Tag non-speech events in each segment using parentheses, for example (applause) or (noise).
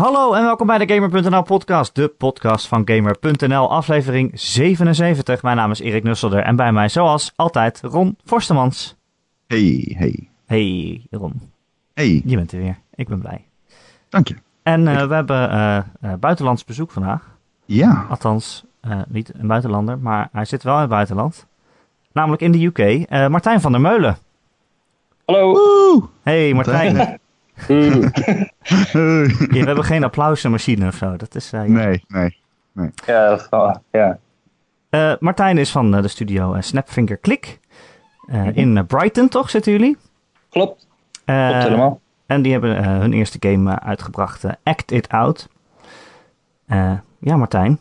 Hallo en welkom bij de Gamer.nl podcast, de podcast van Gamer.nl, aflevering 77. Mijn naam is Erik Nusselder en bij mij zoals altijd Ron Forstemans. Hey, hey. Hey Ron, Hey, je bent er weer. Ik ben blij. dank je. En eh, we hebben eh, eh, buitenlands bezoek vandaag. Ja, Althans, eh, niet een buitenlander, maar hij zit wel in het buitenland. Namelijk in de UK. Eh, Martijn van der Meulen. Hallo. Woe! Hey Martijn. Oeh. Ja, we hebben geen applausenmachine of zo. Dat is, eh, Nee, nee. Ja, dat is wel- ja. Eh, Martijn is van eh, de studio Snapfinger Click. Eh, In Brighton, toch, zitten jullie? klopt. Eh, Klopt helemaal. En die hebben eh, hun eerste game uitgebracht, Act It Out. Eh, ja, Martijn,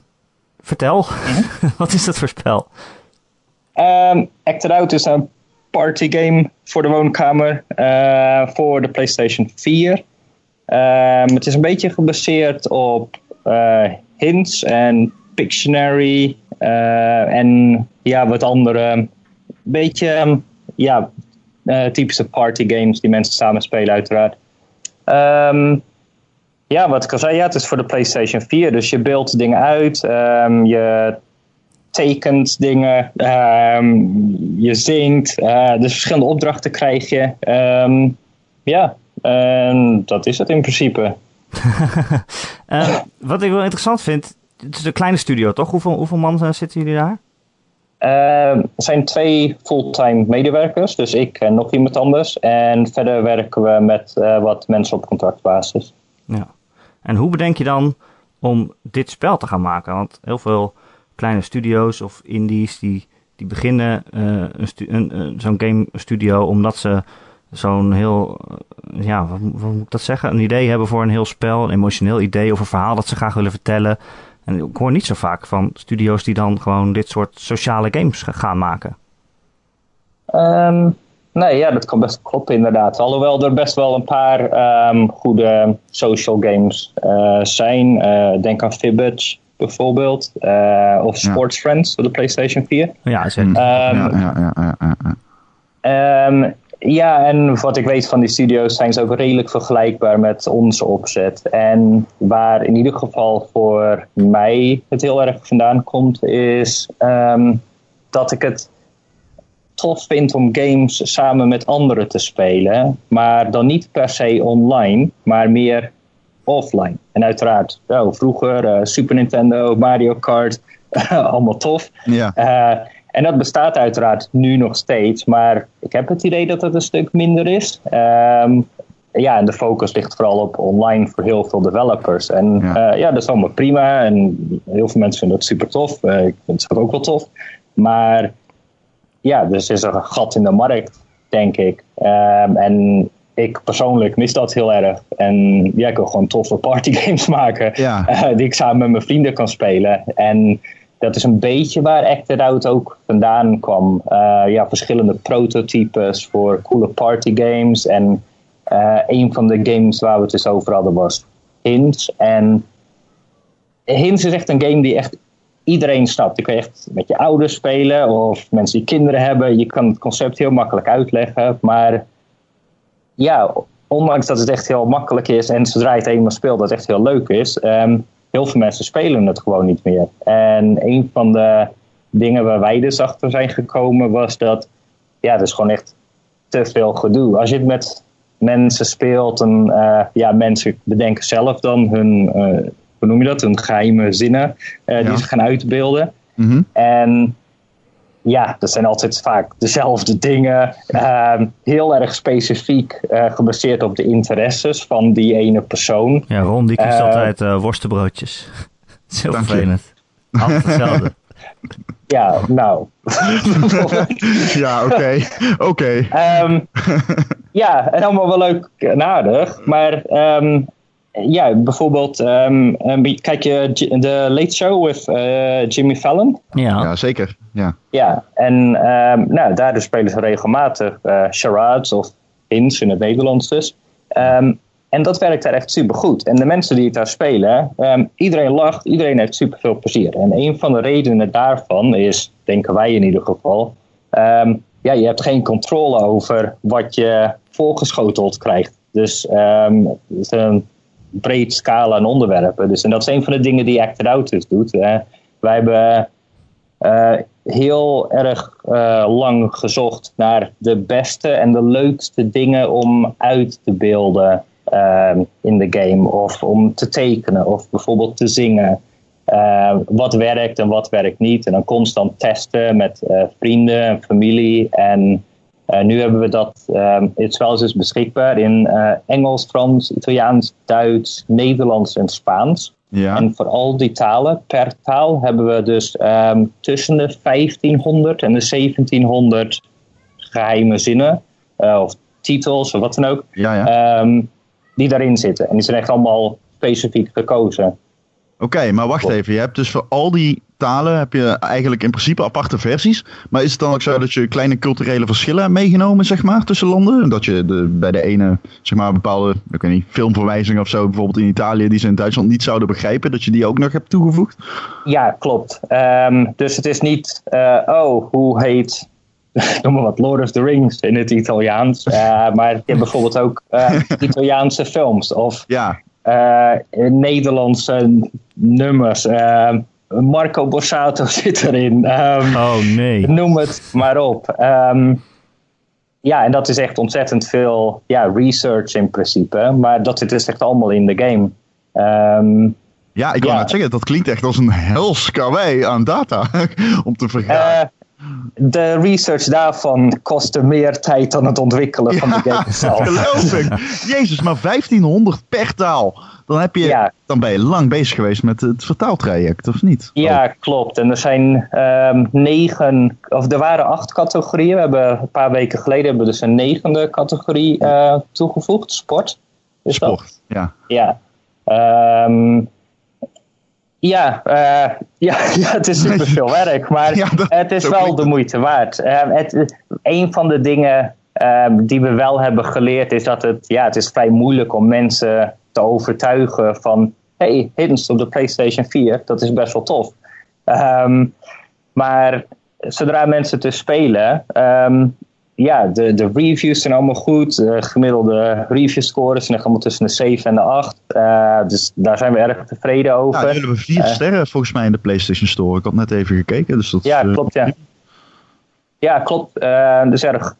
vertel. (laughs) Wat is dat voor spel? Ehm Act It Out is een partygame voor de woonkamer eh, voor de PlayStation 4. Ehm, het is een beetje gebaseerd op eh, hints en Pictionary eh, en ja, wat andere beetje ehm, ja, typische partygames die mensen samen spelen uiteraard. Ehm, ja, wat ik al zei, ja, het is voor de PlayStation 4, dus je beeldt dingen uit, je tekent dingen, ehm, je zingt, eh, dus verschillende opdrachten krijg je. Ehm, ja, en dat is het in principe. (laughs) Eh, wat ik wel interessant vind, het is een kleine studio, toch? Hoeveel, hoeveel man eh, zitten jullie daar? Ehm, er zijn twee fulltime medewerkers, dus ik en nog iemand anders. En verder werken we met eh, wat mensen op contractbasis. Ja. En hoe bedenk je dan om dit spel te gaan maken? Want heel veel kleine studio's of indies die, die beginnen eh, zo'n game studio omdat ze zo'n heel, eh, ja, wat, wat moet ik dat zeggen? Een idee hebben voor een heel spel, een emotioneel idee of een verhaal dat ze graag willen vertellen. En ik hoor niet zo vaak van studio's die dan gewoon dit soort sociale games ga- gaan maken. Ehm, nee, ja, dat kan best kloppen inderdaad. Alhoewel er best wel een paar ehm, goede social games zijn. Denk aan Fibbage bijvoorbeeld. eh, of Ja. Sports Friends voor de PlayStation 4. Ja, zeker. Ehm, ja, ja, ja, ja, ja, ja. Ehm, ja, en wat ik weet van die studio's zijn ze ook redelijk vergelijkbaar met onze opzet. En waar in ieder geval voor mij het heel erg vandaan komt, is ehm, dat ik het tof vind om games samen met anderen te spelen. Maar dan niet per se online, maar meer offline. En uiteraard, oh, vroeger eh, Super Nintendo, Mario Kart, (laughs) allemaal tof. Ja, Eh, en dat bestaat uiteraard nu nog steeds, maar ik heb het idee dat het een stuk minder is. Ehm, ja, en de focus ligt vooral op online voor heel veel developers. En Ja. ja, ja dat is allemaal prima. En heel veel mensen vinden het super tof. Eh, ik vind het ook wel tof. Maar ja, dus is er een gat in de markt, denk ik. Ehm, en ik persoonlijk mis dat heel erg. En ja, ik wil gewoon toffe partygames (laughs) maken. Ja. eh, die ik samen met mijn vrienden kan spelen. En dat is een beetje waar Act It Out ook vandaan kwam. Eh, ja, verschillende prototypes voor coole partygames. En eh, een van de games waar we het dus over hadden was Hints. En Hints is echt een game die echt iedereen snapt. Je kan echt met je ouders spelen of mensen die kinderen hebben. Je kan het concept heel makkelijk uitleggen. Maar ja, ondanks dat het echt heel makkelijk is en zodra je het eenmaal speelt dat het echt heel leuk is, ehm, heel veel mensen spelen het gewoon niet meer. En een van de dingen waar wij dus achter zijn gekomen was dat, ja, het is gewoon echt te veel gedoe. Als je het met mensen speelt, dan, eh, ja, mensen bedenken zelf dan hun, eh, hoe noem je dat, hun geheime zinnen eh, die ze gaan uitbeelden. Mhm. En ja, dat zijn altijd vaak dezelfde dingen. Ehm, heel erg specifiek eh, gebaseerd op de interesses van die ene persoon. Ja, Ron die kiest Eh, altijd eh, worstenbroodjes. Dat is heel vervelend. Altijd (laughs) hetzelfde. Ja, nou. (laughs) ja oké. Oké. Ehm, ja, en allemaal wel leuk en aardig. Maar ehm, ja, bijvoorbeeld, ehm, ehm, kijk je J- de Late Show with eh, Jimmy Fallon? Ja. Ja, zeker. Ja. Ja, en ehm, nou, daar spelen ze regelmatig eh charades of hints in het Nederlands dus. Ehm, en dat werkt daar echt super goed. En de mensen die het daar spelen, ehm, iedereen lacht, iedereen heeft super veel plezier. En een van de redenen daarvan is, denken wij in ieder geval, ehm, ja, je hebt geen controle over wat je voorgeschoteld krijgt. Dus ehm, het is een breed scala aan onderwerpen. Dus, en dat is een van de dingen die Acted Out dus doet. Wij hebben uh, heel erg uh, lang gezocht naar de beste en de leukste dingen om uit te beelden in de game. Of om te tekenen of bijvoorbeeld te zingen. wat werkt en wat werkt niet. En dan constant testen met vrienden en familie. En uh, nu hebben we dat, um, het spel is dus beschikbaar in uh, Engels, Frans, Italiaans, Duits, Nederlands en Spaans. Ja. En voor al die talen, per taal, hebben we dus um, tussen de 1500 en de 1700 geheime zinnen, uh, of titels, of wat dan ook, ja, ja. Um, die daarin zitten. En die zijn echt allemaal specifiek gekozen. Oké, okay, maar wacht even. Je hebt dus voor al die talen heb je eigenlijk in principe aparte versies. Maar is het dan ook zo dat je kleine culturele verschillen hebt meegenomen, zeg maar, tussen landen? Dat je de, bij de ene, zeg maar, bepaalde, ik weet niet, filmverwijzingen of zo, bijvoorbeeld in Italië, die ze in Duitsland niet zouden begrijpen, dat je die ook nog hebt toegevoegd? Ja, klopt. Um, dus het is niet, uh, oh, hoe heet (laughs) noem maar wat, Lord of the Rings in het Italiaans. Uh, maar je hebt bijvoorbeeld ook uh, (laughs) Italiaanse films of ja. Nederlandse nummers. Marco Borsato (laughs) zit erin. Um, oh nee. Noem het maar op. Um, ja, en dat is echt ontzettend veel ja, research in principe. Maar dat zit dus echt allemaal in de game. Um, ja, ik wil ja. net zeggen, dat klinkt echt als een hels karwei aan data (laughs) om te vergaren. Uh, de research daarvan kostte meer tijd dan het ontwikkelen ja, van de game (laughs) zelf. geloof ik. Jezus, maar 1500 per taal. Dan, heb je, ja. dan ben je lang bezig geweest met het vertaaltraject, of niet? Ja, oh. klopt. En er zijn um, negen, of er waren acht categorieën. We hebben een paar weken geleden hebben we dus een negende categorie uh, toegevoegd, sport. Is sport, dat? ja. Ja. Um, ja, uh, (laughs) ja, ja, het is super (laughs) veel werk, maar ja, het is wel de moeite waard. Uh, het, een van de dingen uh, die we wel hebben geleerd is dat het, ja, het is vrij moeilijk om mensen te overtuigen van hey, Hidden op de PlayStation 4, dat is best wel tof. Um, maar zodra mensen het dus spelen, um, ja, de, de reviews zijn allemaal goed. De gemiddelde review scores zijn allemaal tussen de 7 en de 8. Uh, dus daar zijn we erg tevreden over. Ja, jullie hebben vier uh, sterren volgens mij in de PlayStation Store. Ik had net even gekeken. Dus dat ja, klopt, ja. Ja, klopt. Uh, dus erg,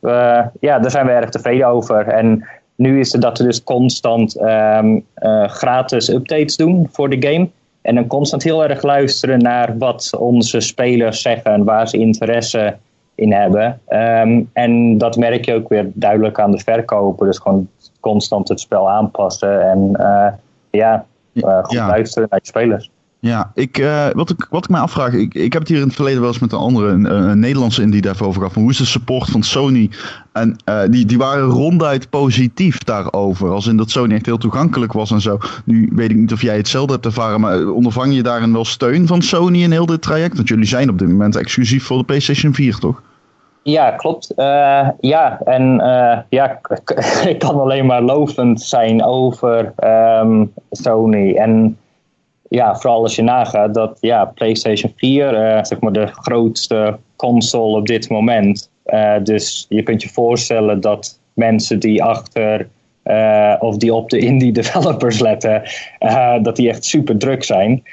ja, daar zijn we erg tevreden over. En nu is het dat we dus constant um, gratis updates doen voor de game. En dan constant heel erg luisteren naar wat onze spelers zeggen en waar ze interesse in hebben. Um, en dat merk je ook weer duidelijk aan de verkoper. Dus gewoon constant het spel aanpassen en uh, ja, uh, goed ja. luisteren naar je spelers. Ja, ik, uh, wat, ik, wat ik mij afvraag, ik, ik heb het hier in het verleden wel eens met een andere, een, een Nederlandse indie dev over gehad. Hoe is de support van Sony? En uh, die, die waren ronduit positief daarover. Als in dat Sony echt heel toegankelijk was en zo. Nu weet ik niet of jij hetzelfde hebt ervaren, maar ondervang je daarin wel steun van Sony in heel dit traject? Want jullie zijn op dit moment exclusief voor de PlayStation 4, toch? Ja, klopt. Ja, en ja, (laughs) ik kan alleen maar lovend zijn over um, Sony. En ja, vooral als je nagaat dat ja, PlayStation 4, uh, zeg maar de grootste console op dit moment. dus je kunt je voorstellen dat mensen die achter of die op de indie (laughs) developers letten, dat die echt super druk zijn.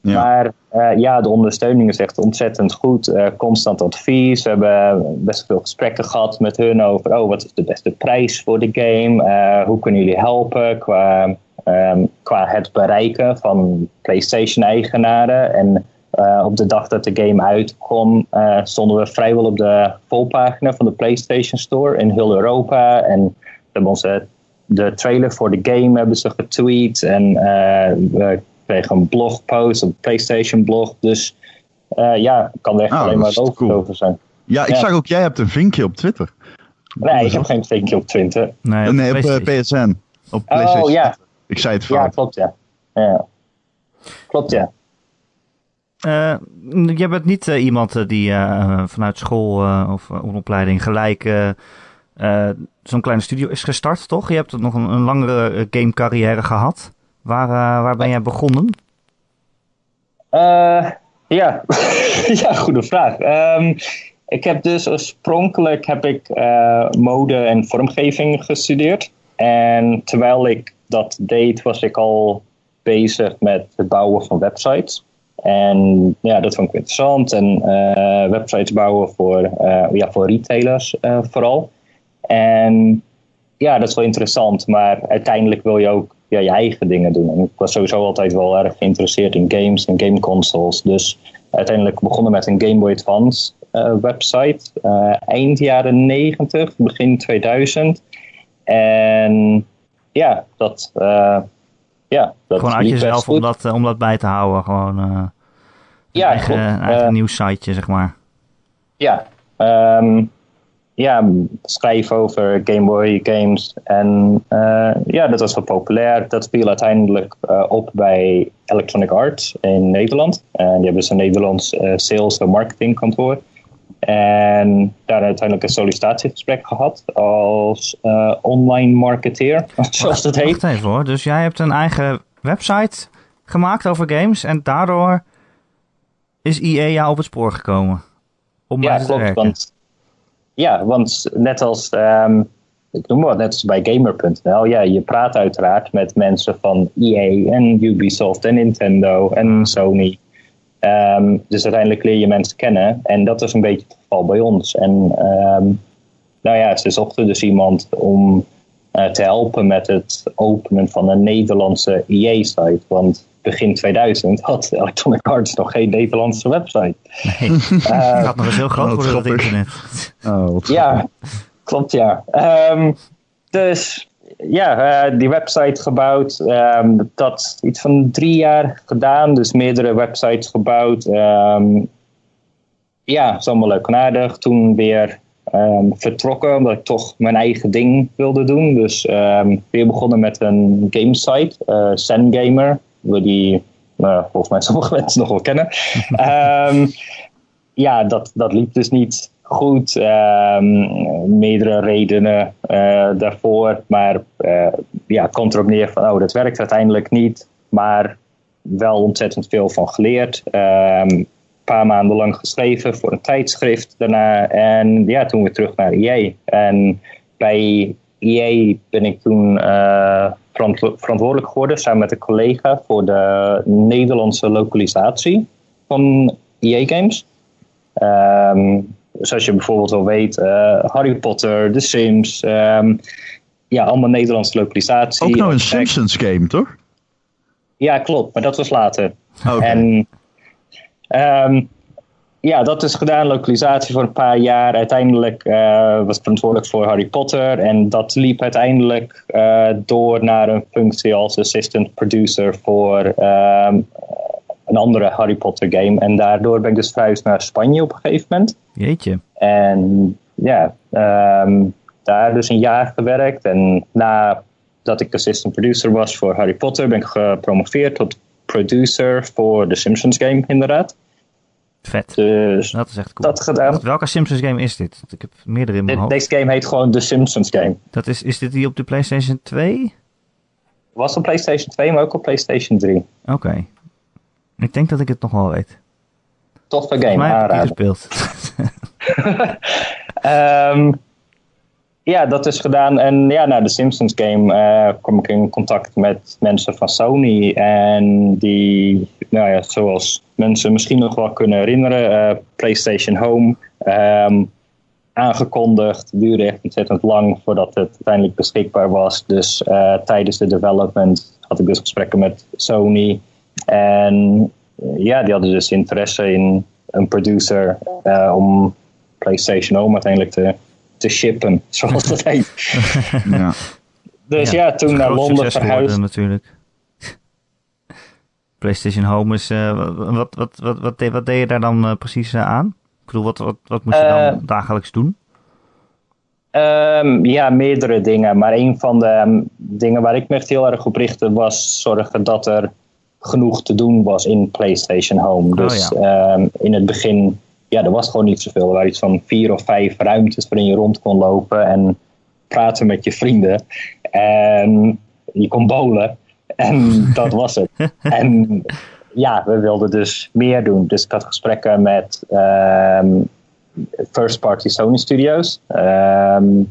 Ja. Maar ja, de ondersteuning is echt ontzettend goed. Constant advies. We hebben best veel gesprekken gehad met hun over oh, wat is de beste prijs voor de game? Hoe kunnen jullie helpen qua, um, qua het bereiken van PlayStation-eigenaren? En op de dag dat de game uitkwam, stonden we vrijwel op de volpagina van de PlayStation Store in heel Europa. En we hebben onze de trailer voor de game hebben ze getweet. En we kregen een blogpost, een PlayStation blog. Dus uh, ja, kan er echt oh, alleen maar over, cool. over zijn. Ja, ik ja. zag ook, jij hebt een vinkje op Twitter. Nee, ik heb geen vinkje op Twitter. Nee, op, nee, op uh, PSN. Op PlayStation. Oh ja. Ik zei het fout. Ja, klopt ja. ja. Klopt ja. Uh, jij bent niet uh, iemand die uh, vanuit school of opleiding gelijk zo'n kleine studio is gestart, toch? Je hebt nog een, een langere gamecarrière gehad. Waar, uh, waar ben jij begonnen? Uh, ja. (laughs) ja, goede vraag. Um, ik heb dus oorspronkelijk heb ik uh, mode en vormgeving gestudeerd. En terwijl ik dat deed, was ik al bezig met het bouwen van websites. En ja, dat vond ik interessant. En uh, websites bouwen voor, uh, ja, voor retailers uh, vooral. En ja, dat is wel interessant. Maar uiteindelijk wil je ook ja, je eigen dingen doen. En ik was sowieso altijd wel erg geïnteresseerd in games en gameconsoles. Dus uiteindelijk begonnen met een Game Boy Advance website. eind jaren 90, begin 2000. En ja, dat ja, dat gewoon uit jezelf om dat, om dat bij te houden. Gewoon uh, ja, eigen, klopt. eigen uh, nieuws siteje, zeg maar. Ja, um, ja, schrijven over Game Boy games. En uh, ja, dat was wel populair. Dat viel uiteindelijk op bij Electronic Arts in Nederland. En die hebben een Nederlands sales- en marketingkantoor. En daar uiteindelijk een sollicitatiegesprek gehad als uh, online marketeer, (laughs) zoals dat heet. Wacht even hoor, dus jij hebt een eigen website gemaakt over games en daardoor is EA jou op het spoor gekomen? Om ja, klopt. Want, ja, want net als, um, ik noem maar net als bij Gamer.nl, ja, je praat uiteraard met mensen van EA en Ubisoft en Nintendo en hmm. Sony. Um, dus uiteindelijk leer je mensen kennen. En dat is een beetje het geval bij ons. En um, nou ja, ze zochten dus iemand om uh, te helpen met het openen van een Nederlandse EA-site. Want begin 2000 had Electronic Arts nog geen Nederlandse website. Nee, (laughs) uh, het gaat nog eens heel groot worden op internet. Oh, ja, klopt ja. Um, dus ja, uh, die website gebouwd. Um, dat iets van drie jaar gedaan. Dus meerdere websites gebouwd. Um, ja, is allemaal leuk en aardig. Toen weer um, vertrokken, omdat ik toch mijn eigen ding wilde doen. Dus weer begonnen met een gamesite, uh, Zen Gamer. We die uh, volgens mij sommige (laughs) mensen nog wel kennen. ja, dat, dat liep dus niet goed. Um, meerdere redenen uh, daarvoor. Maar uh, ja, het komt erop neer van, oh, dat werkt uiteindelijk niet. Maar wel ontzettend veel van geleerd. Een paar maanden lang geschreven voor een tijdschrift daarna. En ja, toen weer terug naar EA. En bij EA ben ik toen uh, verantwoordelijk geworden samen met een collega voor de Nederlandse lokalisatie van EA Games. Um, zoals je bijvoorbeeld wel weet, uh, Harry Potter, The Sims. Um, ja, allemaal Nederlandse localisatie. Ook nou een Simpsons game, toch? Ja, klopt, maar dat was later. Okay. En um, ja, dat is gedaan, localisatie voor een paar jaar. Uiteindelijk uh, was ik verantwoordelijk voor Harry Potter. En dat liep uiteindelijk uh, door naar een functie als assistant producer voor um, een andere Harry Potter game. En daardoor ben ik dus verhuisd naar Spanje op een gegeven moment. Jeetje. En ja, um, daar dus een jaar gewerkt. En nadat ik assistant producer was voor Harry Potter, ben ik gepromoveerd tot producer voor de Simpsons game, inderdaad. Vet. Dus dat is echt cool. Dat gedaan. Welke Simpsons game is dit? Ik heb meerdere in mijn hoofd. Deze game heet gewoon The Simpsons Game. Dat is, is dit die op de PlayStation 2? Was op PlayStation 2, maar ook op PlayStation 3. Oké. Okay. Ik denk dat ik het nog wel weet. Toffe game, mij heb ik gespeeld. um, (laughs) ja, dat is gedaan. En ja, na de Simpsons game uh, kwam ik in contact met mensen van Sony. En die, nou ja, zoals mensen misschien nog wel kunnen herinneren, uh, PlayStation Home. Um, aangekondigd, duurde echt ontzettend lang voordat het uiteindelijk beschikbaar was. Dus uh, tijdens de development had ik dus gesprekken met Sony. En ja, die hadden dus interesse in een producer uh, om PlayStation Home uiteindelijk te, te shippen, (laughs) zoals dat heet. ja. Dus ja, ja toen naar Londen verhuisd. natuurlijk. (laughs) PlayStation Home is. Uh, wat, wat, wat, wat, deed, wat deed je daar dan uh, precies uh, aan? Ik bedoel, wat, wat, wat moest je dan dagelijks doen? Um, ja, meerdere dingen. Maar een van de um, dingen waar ik me echt heel erg op richtte was zorgen dat er genoeg te doen was in PlayStation Home. Oh, dus ja. um, in het begin, ja, er was gewoon niet zoveel. Er waren iets van vier of vijf ruimtes waarin je rond kon lopen en praten met je vrienden. En je kon bowlen. En (laughs) dat was het. en ja, we wilden dus meer doen. Dus ik had gesprekken met um, first party Sony studios. Um,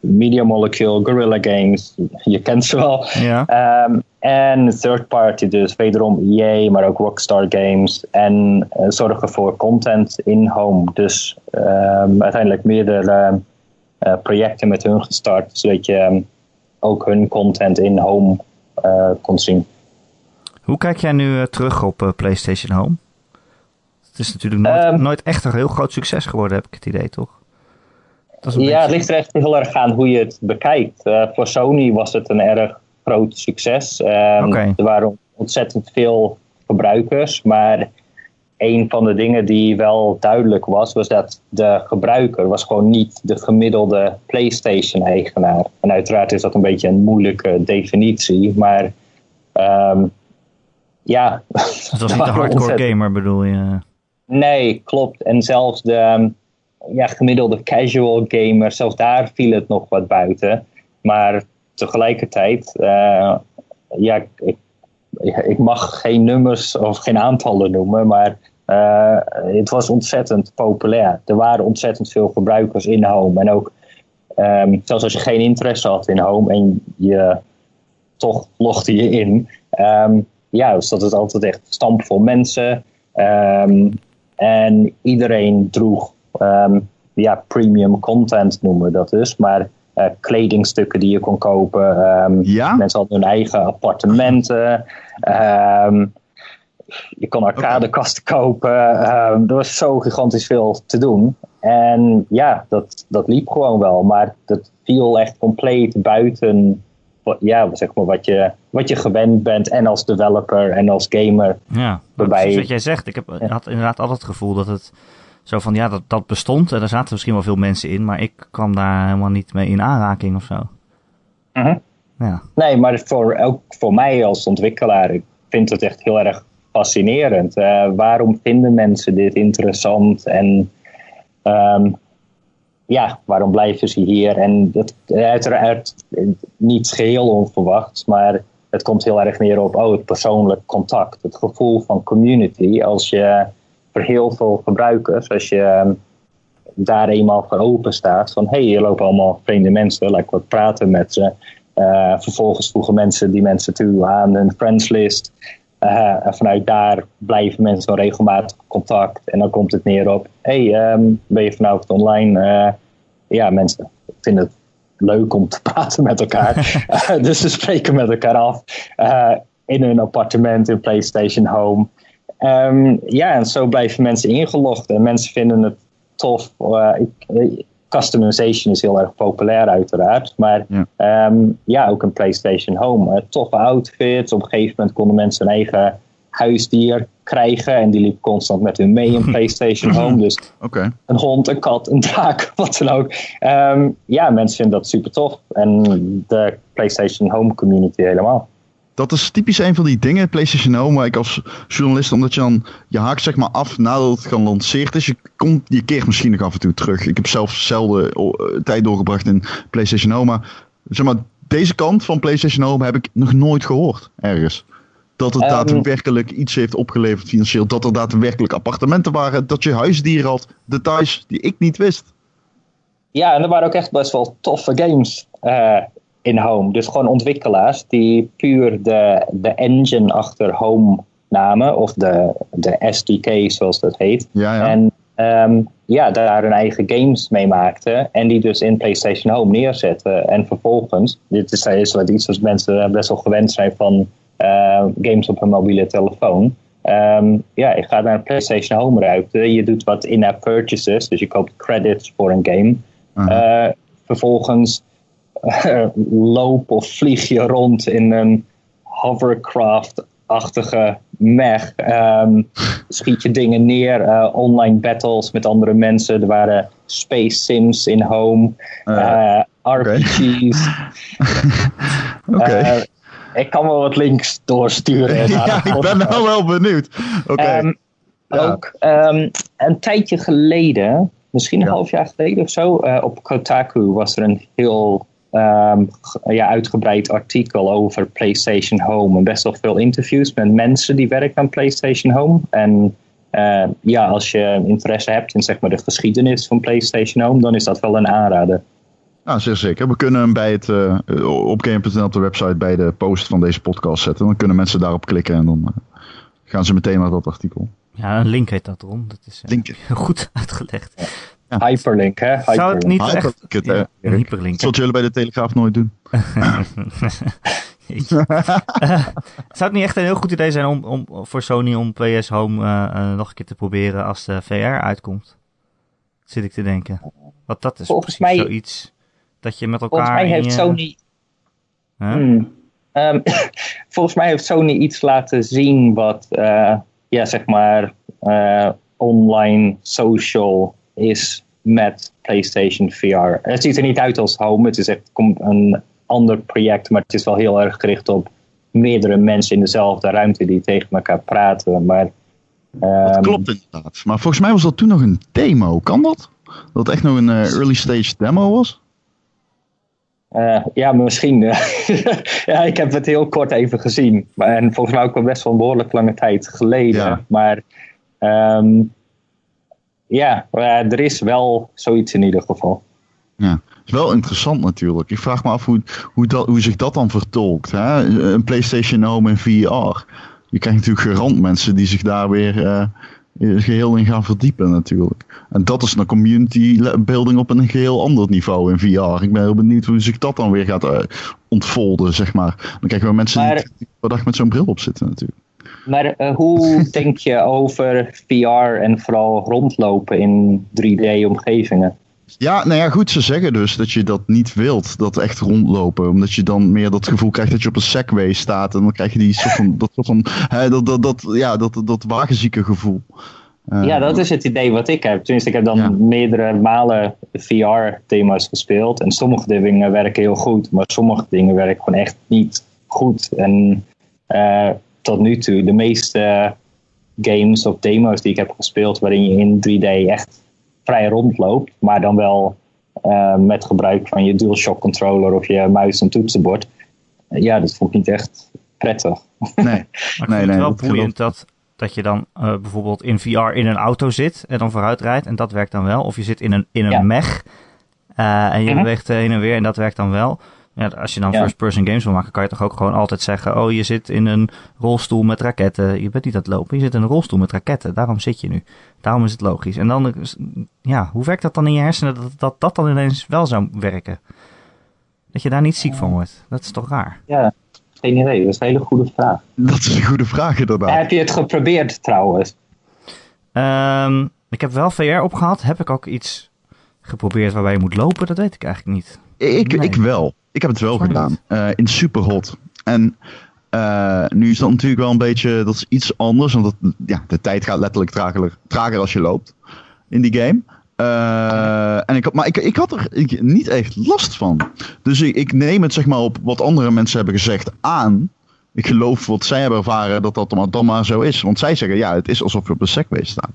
Media Molecule, Guerrilla Games, je kent ze wel. Ja. Ehm, en third party, dus wederom EA, maar ook Rockstar Games. En eh, zorgen voor content in home. Dus ehm, uiteindelijk meerdere uh, projecten met hun gestart, zodat je ehm, ook hun content in home uh, kon zien. Hoe kijk jij nu terug op PlayStation Home? Het is natuurlijk nooit, nooit echt een heel groot succes geworden, heb ik het idee, toch? ja, het ligt er echt heel erg aan hoe je het bekijkt. Voor Sony was het een erg groot succes. Um, Er waren ontzettend veel gebruikers, maar een van de dingen die wel duidelijk was, was dat de gebruiker was gewoon niet de gemiddelde PlayStation-eigenaar. En uiteraard is dat een beetje een moeilijke definitie, maar um, ja. Het was (laughs) niet de hardcore gamer, bedoel je? Nee, klopt. En zelfs de ja, gemiddelde casual gamer, zelfs daar viel het nog wat buiten. Maar tegelijkertijd, uh, ja, ik, ik mag geen nummers of geen aantallen noemen, maar uh, het was ontzettend populair. Er waren ontzettend veel gebruikers in Home. En ook, um, zelfs als je geen interesse had in Home en je toch logde je in, um, ja, dus dat is altijd echt stampvol mensen. Um, en iedereen droeg ja, premium content noemen we dat dus. Maar uh, kledingstukken die je kon kopen. Um, ja? Mensen hadden hun eigen appartementen. Um, je kon arcadekasten okay. kopen. er was zo gigantisch veel te doen. En ja, dat, dat liep gewoon wel. Maar dat viel echt compleet buiten ja, zeg maar wat, je, wat je gewend bent. En als developer en als gamer. Ja, waarbij, wat jij zegt. Ik heb, had inderdaad altijd het gevoel dat het zo van, ja, dat, dat bestond en er zaten misschien wel veel mensen in, maar ik kwam daar helemaal niet mee in aanraking of zo. Uh -huh. ja. Nee, maar voor, ook voor mij als ontwikkelaar, ik vind het echt heel erg fascinerend. Uh, waarom vinden mensen dit interessant en um, ja, waarom blijven ze hier? En dat, uiteraard niet geheel onverwachts, maar het komt heel erg neer op oh, het persoonlijk contact, het gevoel van community. Als je voor heel veel gebruikers, als je ehm, daar eenmaal voor open staat, van hé, hey, hier lopen allemaal vreemde mensen, laat ik wat praten met ze. Uh, vervolgens voegen mensen die mensen toe aan hun friendslist. Uh, en vanuit daar blijven mensen wel regelmatig contact. En dan komt het neer op: hey, um, ben je vanavond online? Uh, ja, mensen vinden het leuk om te (laughs) praten met elkaar. (laughs) dus ze spreken met elkaar af in hun appartement, in PlayStation Home. Um, ja, en zo blijven mensen ingelogd en mensen vinden het tof. Uh, ik, customization is heel erg populair uiteraard. Maar ja, um, ja ook een PlayStation Home. Uh, toffe outfits. Op een gegeven moment konden mensen een eigen huisdier krijgen. En die liep constant met hun mee in (laughs) PlayStation Home. Dus okay. een hond, een kat, een draak, (laughs) wat dan ook. Um, ja, mensen vinden dat super tof. En de PlayStation Home community helemaal dat is typisch een van die dingen, PlayStation Home, waar ik als journalist, omdat je dan, je haakt zeg maar af nadat het gelanceerd is. Je, komt, je keert misschien nog af en toe terug. Ik heb zelf zelden uh, tijd doorgebracht in PlayStation Home, maar zeg maar, deze kant van PlayStation Home heb ik nog nooit gehoord, ergens. Dat het um, daadwerkelijk iets heeft opgeleverd financieel. Dat er daadwerkelijk appartementen waren. Dat je huisdieren had. Details die ik niet wist. Ja, en er waren ook echt best wel toffe games. Uh, in Home. Dus gewoon ontwikkelaars die puur de, de engine achter Home namen, of de, de SDK zoals dat heet. Ja, ja. En um, ja, daar hun eigen games mee maakten en die dus in PlayStation Home neerzetten. En vervolgens, dit is, is wat iets wat mensen best wel gewend zijn van uh, games op een mobiele telefoon. Um, ja, je gaat naar een PlayStation Home ruimte, je doet wat in-app purchases, dus je koopt credits voor een game. Uh -huh. uh, vervolgens loop of vlieg je rond in een hovercraft-achtige mech. Um, schiet je dingen neer, uh, online battles met andere mensen. Er waren space sims in home, uh, RPG's. Oké. (laughs) Okay. Uh, ik kan wel wat links doorsturen. (laughs) ja, ik ben nou (laughs) wel benieuwd. Oké. Okay. Um, ja. Ook um, een tijdje geleden, misschien een ja. half jaar geleden of zo, op Kotaku was er een heel um, ja, uitgebreid artikel over PlayStation Home. En best wel veel interviews met mensen die werken aan PlayStation Home. En uh, ja, als je interesse hebt in zeg maar, de geschiedenis van PlayStation Home, dan is dat wel een aanrader. Ja, zeer zeker. We kunnen hem bij het, uh, op game.nl op de website bij de post van deze podcast zetten. Dan kunnen mensen daarop klikken en dan uh, gaan ze meteen naar dat artikel. Ja, een link heet dat erom. Dat is uh, link. (laughs) goed uitgelegd. Ja. Hyperlink, hè? Hyperlink. Zou het niet Hyperlink, echt... het, ja, een hyperlink. Dat jullie bij de Telegraaf nooit doen. (laughs) zou het niet echt een heel goed idee zijn om, om voor Sony om PS Home uh, nog een keer te proberen als de VR uitkomt? Zit ik te denken. Want dat is volgens mij, zoiets dat je met elkaar. Volgens mij heeft je... Sony. Huh? Hmm. Um, (laughs) volgens mij heeft Sony iets laten zien wat, uh, ja, zeg maar, uh, online social is met PlayStation VR. Het ziet er niet uit als Home. Het is echt een ander project, maar het is wel heel erg gericht op meerdere mensen in dezelfde ruimte die tegen elkaar praten. Maar, um, dat klopt inderdaad. Maar volgens mij was dat toen nog een demo. Kan dat? Dat het echt nog een uh, early stage demo was? Uh, ja, misschien. (laughs) ja, ik heb het heel kort even gezien. En volgens mij ook al best wel een behoorlijk lange tijd geleden. Ja. Maar um, ja, er is wel zoiets in ieder geval. Ja, is wel interessant natuurlijk. Ik vraag me af hoe, hoe, dat, hoe zich dat dan vertolkt. Hè? Een PlayStation Home in VR. Je krijgt natuurlijk gerand mensen die zich daar weer uh, geheel in gaan verdiepen natuurlijk. En dat is een community building op een geheel ander niveau in VR. Ik ben heel benieuwd hoe zich dat dan weer gaat uh, ontfolden, zeg maar. Dan krijgen we mensen maar, die per dag met zo'n bril op zitten natuurlijk. Maar uh, hoe (laughs) denk je over VR en vooral rondlopen in 3D-omgevingen? Ja, nou ja, goed, ze zeggen dus dat je dat niet wilt, dat echt rondlopen. Omdat je dan meer dat gevoel krijgt dat je op een segway staat. En dan krijg je die soort van, dat, soort van, hè, dat, dat, dat, ja, dat, dat wagenzieke gevoel. Uh, ja, dat is het idee wat ik heb. Tenminste, ik heb dan ja. meerdere malen VR-thema's gespeeld. En sommige dingen werken heel goed, maar sommige dingen werken gewoon echt niet goed. En uh, tot nu toe, de meeste games of demo's die ik heb gespeeld, waarin je in 3D echt vrij rondloopt, maar dan wel uh, met gebruik van je DualShock controller of je muis en toetsenbord. Ja, dat vond ik niet echt prettig. Nee, (laughs) maar ik nee, vind nee. het wel boeiend dat, dat je dan uh, bijvoorbeeld in VR in een auto zit en dan vooruit rijdt en dat werkt dan wel. Of je zit in een, in een Ja. mech uh, en je Mhm. beweegt heen en weer en dat werkt dan wel. Ja, als je dan Ja. first-person games wil maken, kan je toch ook gewoon altijd zeggen: Oh, je zit in een rolstoel met raketten. Je bent niet aan het lopen, je zit in een rolstoel met raketten. Daarom zit je nu. Daarom is het logisch. En dan, ja, hoe werkt dat dan in je hersenen dat dat, dat dan ineens wel zou werken? Dat je daar niet ziek van wordt. Dat is toch raar? Ja, geen idee. Dat is een hele goede vraag. Dat is een goede vraag inderdaad. Heb je het geprobeerd trouwens? Ehm, ik heb wel VR opgehad. Heb ik ook iets geprobeerd waarbij je moet lopen? Dat weet ik eigenlijk niet. Ik, Nee. ik wel. Ik heb het wel gedaan. Eh, in Superhot. En eh, nu is dat natuurlijk wel een beetje, dat is iets anders. Want dat, ja, de tijd gaat letterlijk trager, trager als je loopt in die game. Eh, en ik, had- maar ik, ik had er ik- niet echt last van. Dus ik, ik neem het zeg maar op wat andere mensen hebben gezegd aan. Ik geloof wat zij hebben ervaren dat dat dan, maar zo is. Want zij zeggen ja, het is alsof je op een segway staat.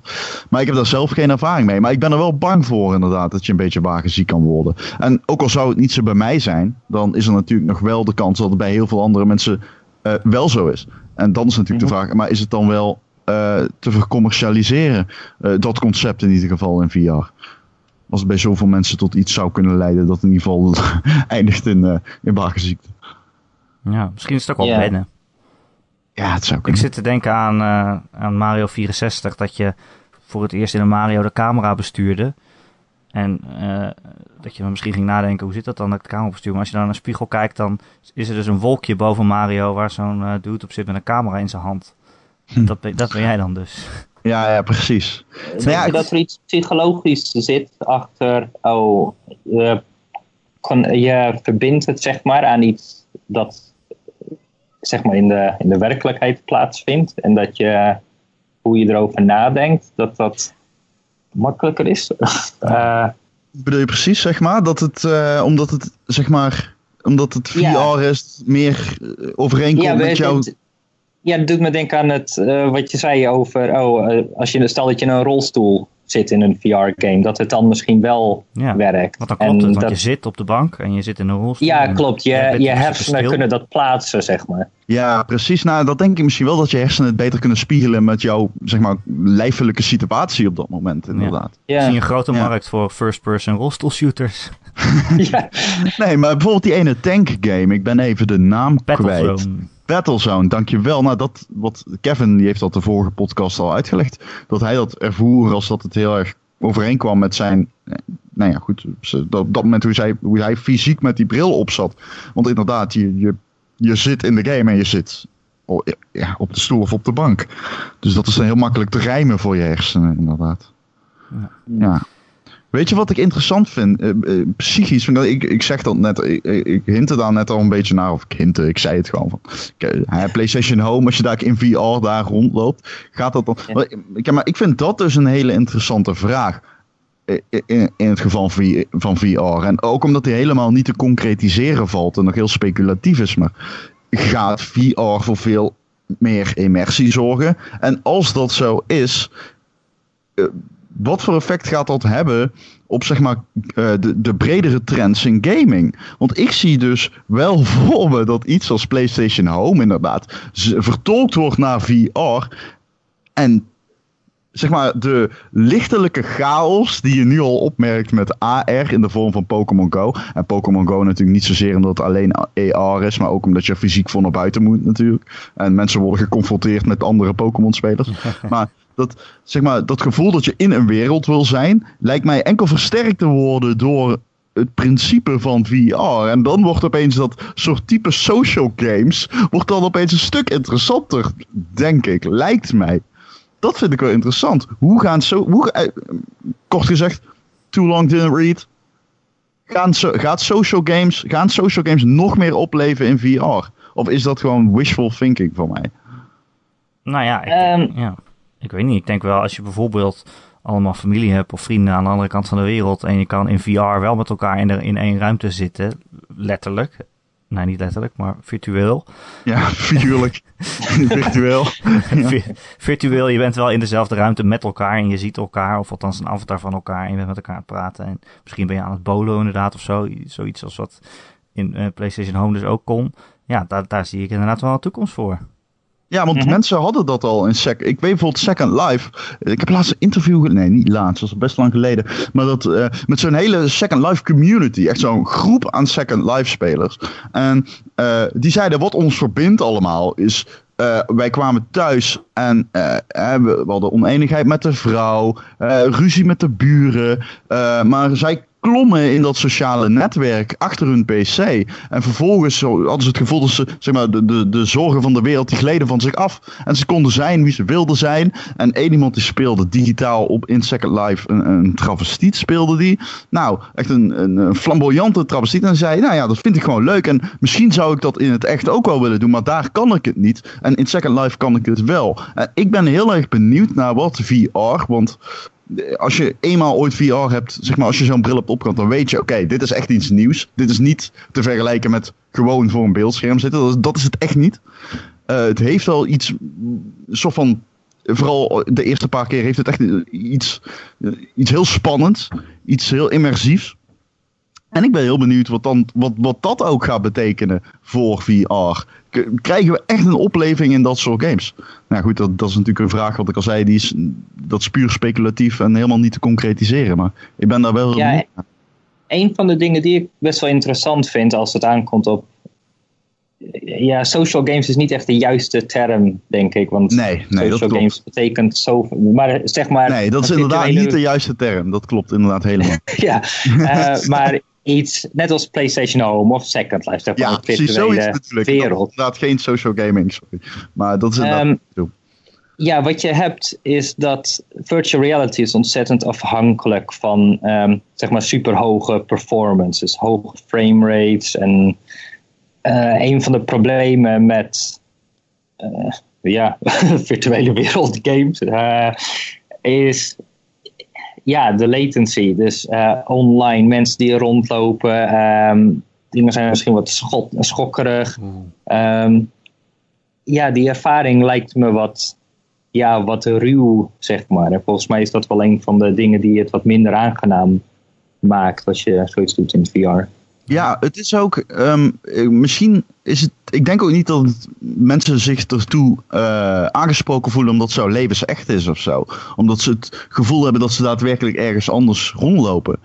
Maar ik heb daar zelf geen ervaring mee. Maar ik ben er wel bang voor inderdaad dat je een beetje wagenziek kan worden. En ook al zou het niet zo bij mij zijn, dan is er natuurlijk nog wel de kans dat het bij heel veel andere mensen eh, wel zo is. En dan is natuurlijk de vraag, maar is het dan wel eh, te vercommercialiseren, eh, dat concept in ieder geval in VR? Als het bij zoveel mensen tot iets zou kunnen leiden dat in ieder geval (laughs) eindigt in, in wagenziekte. Ja, misschien is het ook wel Ja. wennen. Ja, het zou Ik kunnen. zit te denken aan, eh, aan Mario 64, dat je voor het eerst in een Mario de camera bestuurde. En eh, dat je dan misschien ging nadenken, hoe zit dat dan, dat camera besturen? Maar als je dan naar een spiegel kijkt, dan is er dus een wolkje boven Mario waar zo'n eh, dude op zit met een camera in zijn hand. Hm. Dat, ben, dat ben jij dan dus. Ja, ja, precies. Denk ja, je ik- dat er iets psychologisch zit achter, oh, je verbindt het zeg maar aan iets dat zeg maar in de, in de werkelijkheid plaatsvindt. En dat je, hoe je erover nadenkt, dat dat makkelijker is. Eh, bedoel je precies, zeg maar? Dat het, eh, omdat het, zeg maar, omdat het VR Ja. is, meer eh, overeenkomt ja, met het- jou. het- ja, het doet me denken aan het, wat je zei over, oh, als je, stel dat je een rolstoel zit in een VR-game, dat het dan misschien wel Ja, werkt. Want dan En klopt het, want dat- je zit op de bank en je zit in een rolstoel. ja, en klopt. je Je, hersenen kunnen dat plaatsen, zeg maar. Ja, precies. Nou, dat denk ik misschien wel dat je hersenen het beter kunnen spiegelen met jouw, zeg maar, lijfelijke situatie op dat moment, inderdaad. Ja. zie een grote Ja. markt voor first-person rolstoelshooters. (laughs) ja. Nee, maar bijvoorbeeld die ene tank game, ik ben even de naam kwijt. Battlezone. Dankjewel. Nou, dat, wat Kevin, die heeft dat de vorige podcast al uitgelegd. Dat hij dat ervoer als dat het heel erg overeenkwam met zijn... eh, Nou ja, goed. Op dat moment hoe, zij, hoe hij fysiek met die bril op zat. Want inderdaad, je, je, je zit in de game en je zit ja, op de stoel of op de bank. Dus dat is dan heel makkelijk te rijmen voor je hersenen, inderdaad. Ja. Ja. Weet je wat ik interessant vind? Eh, eh, psychisch, vind ik, ik, ik zeg dat net, ik, ik, hintte daar net al een beetje naar, of ik hintte, ik zei het gewoon van. PlayStation Home, als je daar in VR daar rondloopt, gaat dat dan. Ja. Maar, ik- maar ik vind dat dus een hele interessante vraag. In, in het geval van VR. En ook omdat die helemaal niet te concretiseren valt en nog heel speculatief is. Maar gaat VR voor veel meer immersie zorgen? En als dat zo is, eh, wat voor effect gaat dat hebben op zeg maar, eh, de, de bredere trends in gaming? Want ik zie dus wel (laughs) voor me dat iets als PlayStation Home inderdaad vertolkt wordt naar VR. En zeg maar de lichtelijke chaos die je nu al opmerkt met AR in de vorm van Pokémon Go. En Pokémon Go natuurlijk niet zozeer omdat het alleen AR is, maar ook omdat je fysiek voor naar buiten moet natuurlijk. En mensen worden geconfronteerd met andere Pokémon spelers. (laughs) maar dat, zeg maar dat gevoel dat je in een wereld wil zijn, lijkt mij enkel versterkt te worden door het principe van VR. En dan wordt opeens dat soort type social games, wordt dan opeens een stuk interessanter, denk ik, lijkt mij. Dat vind ik wel interessant. Hoe gaan zo, hoe, eh, kort gezegd, too long didn't read. Gaan, so, gaat social games, gaan social games nog meer opleven in VR? Of is dat gewoon wishful thinking voor mij? Nou ja ik, Ehm. ja, ik weet niet. Ik denk wel als je bijvoorbeeld allemaal familie hebt of vrienden aan de andere kant van de wereld. En je kan in VR wel met elkaar in, de, in één ruimte zitten. Letterlijk. Nee, niet letterlijk, maar virtueel. Ja, (laughs) figuurlijk. Virtueel. (laughs) Ja. Vi- virtueel, je bent wel in dezelfde ruimte met elkaar en je ziet elkaar, of althans een avatar van elkaar en je bent met elkaar aan het praten. En misschien ben je aan het bolo inderdaad of zo, zoiets als wat in eh, PlayStation Home dus ook kon. Ja, daar, daar zie ik inderdaad wel een toekomst voor. Ja, want Mhm. mensen hadden dat al in Sec. Ik weet bijvoorbeeld Second Life. Ik heb laatst een interview. Nee, niet laatst, dat was best lang geleden. Maar dat eh, met zo'n hele Second Life community. Echt zo'n groep aan Second Life spelers. En eh, die zeiden: wat ons verbindt allemaal is. eh, wij kwamen thuis en we, hadden oneenigheid met de vrouw, ruzie met de buren. maar zij klommen in dat sociale netwerk achter hun PC. En vervolgens hadden ze het gevoel dat ze, zeg maar, de, de, de zorgen van de wereld die gleden van zich af. En ze konden zijn wie ze wilden zijn. En één iemand die speelde digitaal op in Second Life een, een travestiet speelde die. Nou, echt een, een, een flamboyante travestiet. En zei, nou ja, dat vind ik gewoon leuk. En misschien zou ik dat in het echt ook wel willen doen, maar daar kan ik het niet. En in Second Life kan ik het wel. En ik ben heel erg benieuwd naar wat VR, want als je eenmaal ooit VR hebt, zeg maar, als je zo'n bril opgehad, dan weet je, oké, dit is echt iets nieuws. Dit is niet te vergelijken met gewoon voor een beeldscherm zitten. Dat is, het echt niet. Eh, het heeft wel iets, soort van, vooral de eerste paar keer heeft het echt iets, iets heel spannends, iets heel immersiefs. En ik ben heel benieuwd wat, dan, wat, wat dat ook gaat betekenen voor VR. Krijgen we echt een opleving in dat soort games? Nou goed, dat, dat is natuurlijk een vraag wat ik al zei. Die is, dat is puur speculatief en helemaal niet te concretiseren. Maar ik ben daar wel Ja. Een van de dingen die ik best wel interessant vind als het aankomt op. Ja, social games is niet echt de juiste term, denk ik. Want Nee, nee, dat social klopt. games betekent zo. Maar zeg maar. Nee, dat is inderdaad niet de juiste term. Dat klopt inderdaad helemaal. (laughs) Ja, eh, maar iets net als PlayStation Home of Second Life, zeg maar, ja, precies. Zoiets natuurlijk. Dat wereld. inderdaad geen social gaming, sorry. Maar dat is inderdaad... Zo. Ja, wat je hebt is dat virtual reality is ontzettend afhankelijk van ehm, zeg maar superhoge performances, hoge frame rates. En eh, een van de problemen met eh, ja, (laughs) virtuele wereld games eh, is ja, de latency. Dus eh, online mensen die rondlopen, ehm, dingen zijn misschien wat schot, schokkerig. Ehm, ja, die ervaring lijkt me wat ja, wat ruw, zeg maar. En volgens mij is dat wel een van de dingen die het wat minder aangenaam maakt als je zoiets doet in VR. Ja, het is ook. ehm, eh, misschien is het. Ik denk ook niet dat mensen zich ertoe eh, aangesproken voelen omdat zo levensecht is of zo. Omdat ze het gevoel hebben dat ze daadwerkelijk ergens anders rondlopen.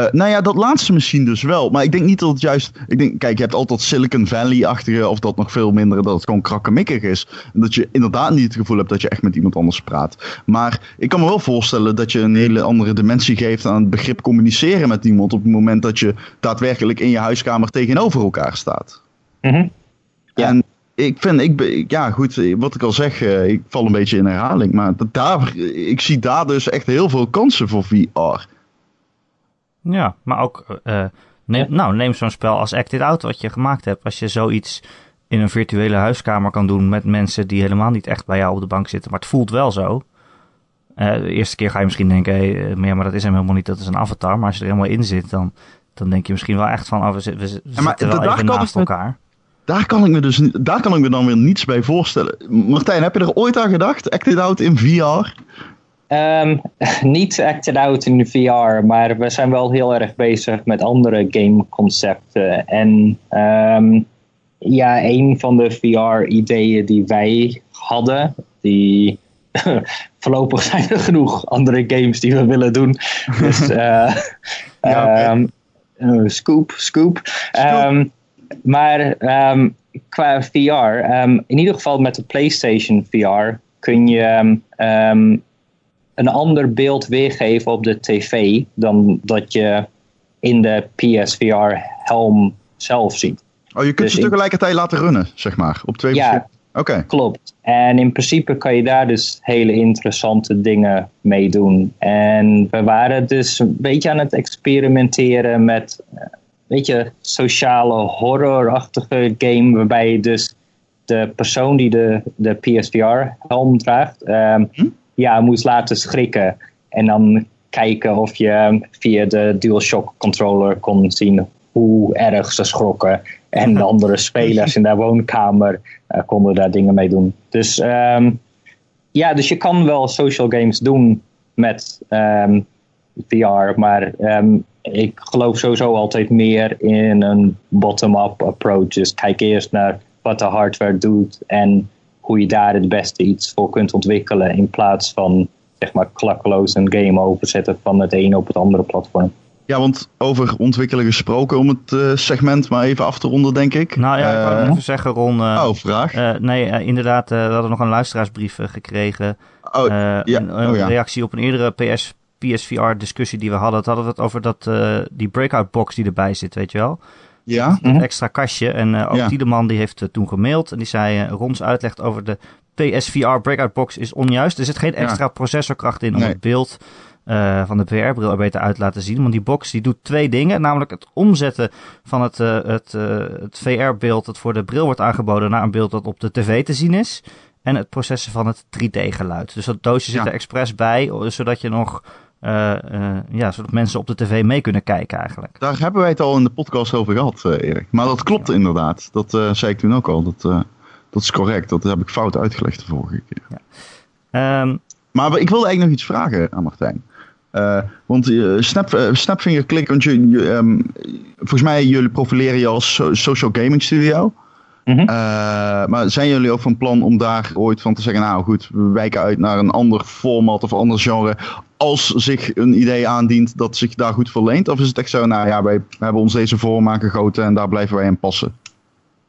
Eh, nou ja, dat laatste misschien dus wel. Maar ik denk niet dat het juist. Ik denk, kijk, je hebt altijd Silicon Valley-achtige, of dat nog veel minder, dat het gewoon krakkemikkig is. En dat je inderdaad niet het gevoel hebt dat je echt met iemand anders praat. Maar ik kan me wel voorstellen dat je een hele andere dimensie geeft aan het begrip communiceren met iemand. op het moment dat je daadwerkelijk in je huiskamer tegenover elkaar staat. Mhm. Ja. En ik vind, ik, ja goed, wat ik al zeg, eh, ik val een beetje in herhaling. Maar daar, ik zie daar dus echt heel veel kansen voor VR. Ja, maar ook, eh, neem, nou, neem zo'n spel als Act It Out wat je gemaakt hebt. Als je zoiets in een virtuele huiskamer kan doen met mensen die helemaal niet echt bij jou op de bank zitten, maar het voelt wel zo. Eh, de eerste keer ga je misschien denken, hey, eh, maar ja, maar dat is hem helemaal niet, dat is een avatar. Maar als je er helemaal in zit, dan, dan denk je misschien wel echt van, oh, we, we, zi- we maar zitten wel daar even kan naast met- elkaar. Daar kan ik me dus daar kan ik me dan weer niets bij voorstellen. Martijn, heb je er ooit aan gedacht? Act It Out in VR? Ehm, (laughs) niet acted out in de VR, maar we zijn wel heel erg bezig met andere gameconcepten. En ehm, ja, een van de VR-ideeën die wij hadden, die (laughs) voorlopig zijn er genoeg andere games die we willen doen. (laughs) Dus eh, Ja, ehm, eh, scoop, scoop. Maar qua VR, in ieder geval met de PlayStation VR, kun je een ander beeld weergeven op de tv dan dat je in de PSVR helm zelf ziet. Oh, je kunt Dus ze tegelijkertijd laten runnen, zeg maar. Op twee Ja. Oké. Klopt. En in principe kan je daar dus hele interessante dingen mee doen. En we waren dus een beetje aan het experimenteren met, eh, weet je, sociale horrorachtige game. Waarbij je dus de persoon die de, de PSVR-helm draagt, ehm, ja, moest laten schrikken. En dan kijken of je via de DualShock controller kon zien hoe erg ze schrokken. En de (laughs) andere spelers in de woonkamer eh, konden daar dingen mee doen. Dus ehm, ja, dus je kan wel social games doen met ehm, VR, maar ehm, ik geloof sowieso altijd meer in een bottom-up approach. Dus kijk eerst naar wat de hardware doet en hoe je daar het beste iets voor kunt ontwikkelen in plaats van zeg maar klakkeloos een game overzetten van het ene op het andere platform. Ja, want over ontwikkelen gesproken, om het eh, segment maar even af te ronden, denk ik. Nou ja, ik wou Eh, even zeggen, Ron. eh, oh, vraag. eh, nee, inderdaad, eh, we hadden nog een luisteraarsbrief gekregen. oh, Eh, ja. een, een Oh, ja. reactie op een eerdere PS, PSVR-discussie die we hadden. Het hadden we het over dat, eh, die breakout box die erbij zit, weet je wel? Ja? Mhm. extra kastje. En eh ook Ja. Tiedeman die heeft eh, toen gemaild. En die zei, eh, Rons uitleg over de PSVR Breakout Box is onjuist. Er zit geen extra processorkracht in om Nee. het beeld eh, van de VR-bril er beter uit te laten zien. Want die box die doet twee dingen. Namelijk het omzetten van het, eh, het, eh, het VR-beeld dat voor de bril wordt aangeboden... naar een beeld dat op de tv te zien is. En het processen van het 3D-geluid. Dus dat doosje zit Ja. er expres bij, zodat je nog... eh, eh, ja, zodat mensen op de tv mee kunnen kijken eigenlijk. Daar hebben wij het al in de podcast over gehad, eh, Erik. Maar dat klopt inderdaad. Dat eh, zei ik toen ook al. Dat, eh, dat is correct. Dat heb ik fout uitgelegd de vorige keer. Ehm, Maar ik wilde eigenlijk nog iets vragen aan Martijn. Eh, want eh, Snap, Snapfinger Click, want je, je, ehm, volgens mij jullie profileren je als so- social gaming studio. Mhm. Eh, maar zijn jullie ook van plan om daar ooit van te zeggen, nou goed, we wijken uit naar een ander format of ander genre, als zich een idee aandient dat zich daar goed voor leent? Of is het echt zo, nou ja, wij hebben ons deze vorm aangegoten en daar blijven wij in passen?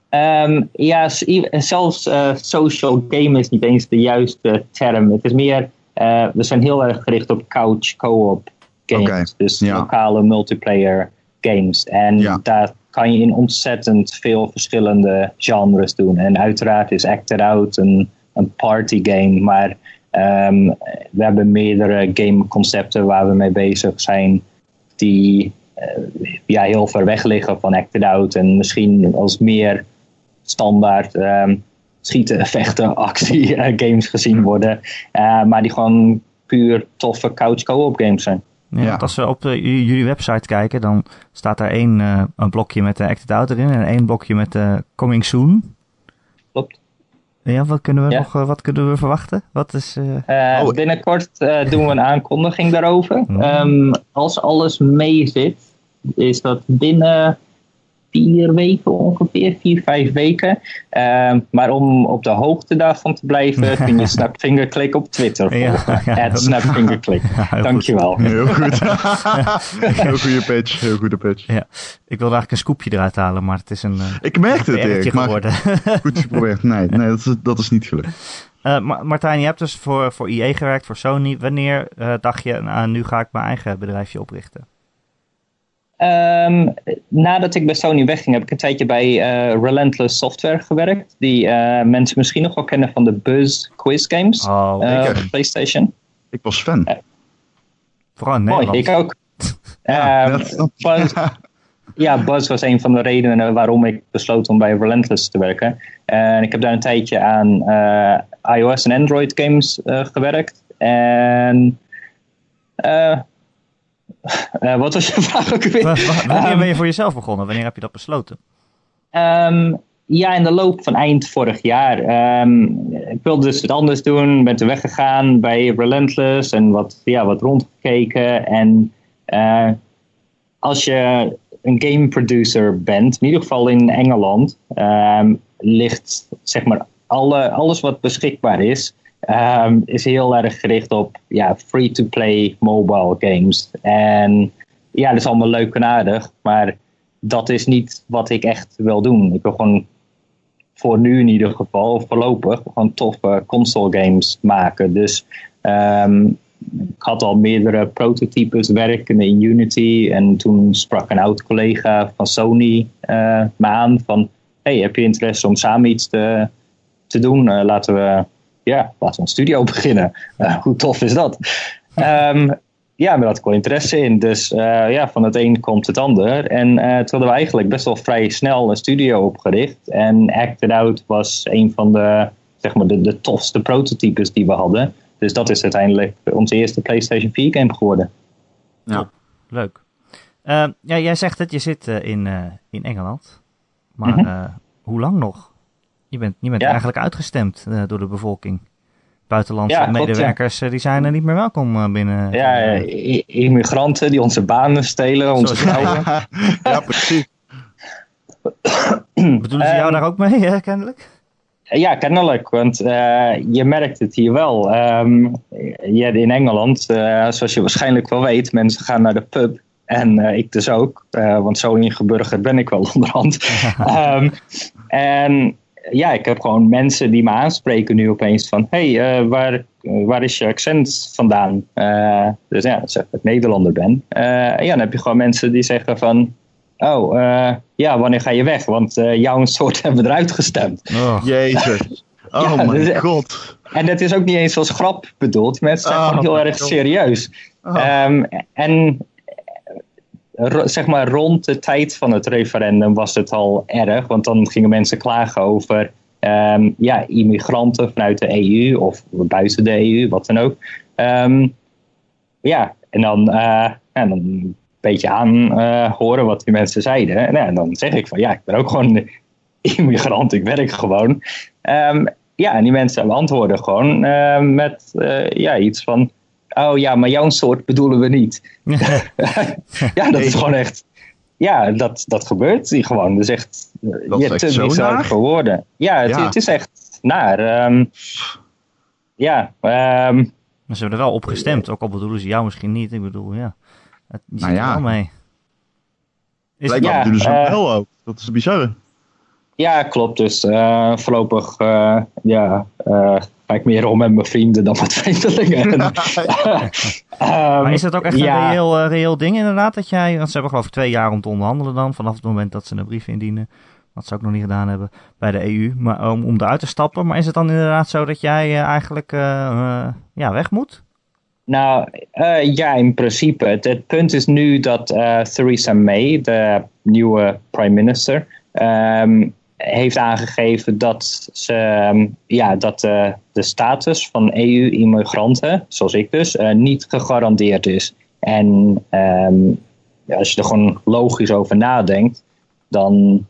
Ehm, ja, zelfs eh, social game is niet eens de juiste term. Het is meer, eh, we zijn heel erg gericht op couch co-op games. Dus ja. lokale multiplayer games. En Ja. daar kan je in ontzettend veel verschillende genres doen. En uiteraard is Acted Out een, een party game. Maar ehm, we hebben meerdere gameconcepten waar we mee bezig zijn. Die eh, ja, heel ver weg liggen van Acted Out. En misschien als meer standaard ehm, schieten, (laughs) vechten, actie eh, games gezien worden. Eh, maar die gewoon puur toffe couch co-op games zijn. Ja, Ja. want als we op de, jullie website kijken, dan staat daar één een blokje met de Acted Out erin en één blokje met de Coming Soon. Klopt. Ja, wat kunnen we nog wat kunnen we verwachten? Wat is, oh. Binnenkort doen we een aankondiging daarover. Hmm. Ehm, als alles mee zit, is dat binnen vier weken ongeveer, vier, vijf weken. Uh, maar om op de hoogte daarvan te blijven, (laughs) kun je Snapfingerclick op Twitter volgen. Ja, (laughs) ja, Snapfingerclick. (laughs) Ja, Dankjewel. Heel goed. heel goede pitch, heel goede pitch. Ja. Ik wilde eigenlijk een scoopje eruit halen, maar het is een. Uh, ik merkte het, Erik, maar goed geprobeerd. Nee, nee dat, is, dat is niet gelukt. Uh, Martijn, je hebt dus voor, voor IE gewerkt, voor Sony. Wanneer uh, dacht je, nou, nu ga ik mijn eigen bedrijfje oprichten? Um, nadat ik bij Sony wegging, heb ik een tijdje bij uh, Relentless Software gewerkt. Die uh, mensen misschien nog wel kennen van de Buzz Quiz Games. Oh, uh, PlayStation. Ik was fan. Vooral in Nederland. Mooi, ik ook. (laughs) ja, um, Buzz, (laughs) ja, Buzz was een van de redenen waarom ik besloot om bij Relentless te werken. En ik heb daar een tijdje aan iOS en Android games gewerkt. En uh, wat was je (laughs) vraag ook weer? Wanneer ben je voor jezelf begonnen? Wanneer heb je dat besloten? Um, ja, in de loop van eind vorig jaar. Um, ik wilde dus wat anders doen. Ben toen weggegaan bij Relentless en wat, ja, wat rondgekeken. En uh, als je een game producer bent, in ieder geval in Engeland, ligt zeg maar alle, alles wat beschikbaar is, um, is heel erg gericht op ja, free-to-play mobile games. En ja, dat is allemaal leuk en aardig, maar dat is niet wat ik echt wil doen. Ik wil gewoon voor nu in ieder geval, voorlopig, gewoon toffe console games maken. Dus um, ik had al meerdere prototypes werken in Unity. En toen sprak een oud collega van Sony uh, me aan van... Hey, heb je interesse om samen iets te, te doen? Uh, laten we ja, laten we een studio (laughs) beginnen. Uh, hoe tof is dat? Um, ja, daar had ik wel interesse in. Dus uh, ja, van het een komt het ander. En uh, toen hadden we eigenlijk best wel vrij snel een studio opgericht. En Acted Out was een van de, zeg maar, de, de tofste prototypes die we hadden. Dus dat is uiteindelijk onze eerste PlayStation 4 game geworden. Ja, leuk. Uh, ja, jij zegt dat je zit in, in Engeland. Maar mm -hmm. hoe lang nog? Je bent, je bent eigenlijk uitgestemd uh, door de bevolking. Buitenlandse ja, medewerkers klopt, ja. die zijn er niet meer welkom uh, binnen. Ja, uh, immigranten die onze banen stelen, onze vrouwen. (laughs) ja, precies. (coughs) Bedoelen ze jou um, daar ook mee, hè, (laughs) kennelijk? Ja, kennelijk, want je merkt het hier wel. Um, ja, in Engeland, zoals je waarschijnlijk wel weet, mensen gaan naar de pub. En ik dus ook, want zo ingeburgerd ben ik wel (laughs) onderhand. um, en ja, ik heb gewoon mensen die me aanspreken nu opeens van... hey, uh, waar, waar is je accent vandaan? Uh, dus ja, zeg ik Nederlander ben. Ja, dan heb je gewoon mensen die zeggen van... Oh, ja, wanneer ga je weg? Want jouw (laughs) soort hebben we eruit gestemd. Oh. Jezus. (laughs) Oh ja, mijn dus, god. En dat is ook niet eens als grap bedoeld. Mensen zijn oh, gewoon heel erg serieus. Oh. Um, en zeg maar rond de tijd van het referendum was het al erg. Want dan gingen mensen klagen over um, ja, immigranten vanuit de EU of buiten de EU, wat dan ook. Um, ja, en dan, uh, ja, dan een beetje aan uh, horen wat die mensen zeiden. En, en, dan zeg ik van ja, ik ben ook gewoon (laughs) immigrant, ik werk gewoon. Um, ja, en die mensen antwoorden gewoon uh, met ja, iets van oh ja, maar jouw soort bedoelen we niet. (laughs) (laughs) ja, dat is gewoon echt, ja, dat, dat gebeurt hier gewoon. Dus echt, dat je hebt te bizar voor woorden. Ja het, ja. het, is echt naar. Um, ja, um, maar ze hebben er wel op gestemd, ook al bedoelen ze jou misschien niet. Ik bedoel, ja, het, je nou ja. er wel mee. Is Blijkbaar ja, bedoelen ze uh, wel ook. Dat is bizar. Ja, klopt. Dus uh, voorlopig, uh, ja, ga ik meer om met mijn vrienden dan met (laughs) vreemdelingen. um, (laughs) maar is dat ook echt een reëel, uh, reëel ding inderdaad? Dat jij, want ze hebben geloof ik twee jaar om te onderhandelen dan, vanaf het moment dat ze een brief indienen. Wat ze ook nog niet gedaan hebben bij de EU, maar om, om eruit te stappen. Maar is het dan inderdaad zo dat jij uh, eigenlijk uh, ja, weg moet? Nou, ja, in principe. Het, het, punt is nu dat Theresa May, de nieuwe prime minister, um, heeft aangegeven dat, ze, ehm, ja, dat de, de status van EU-immigranten, zoals ik dus, uh, niet gegarandeerd is. En um, ja, als je er gewoon logisch over nadenkt, dan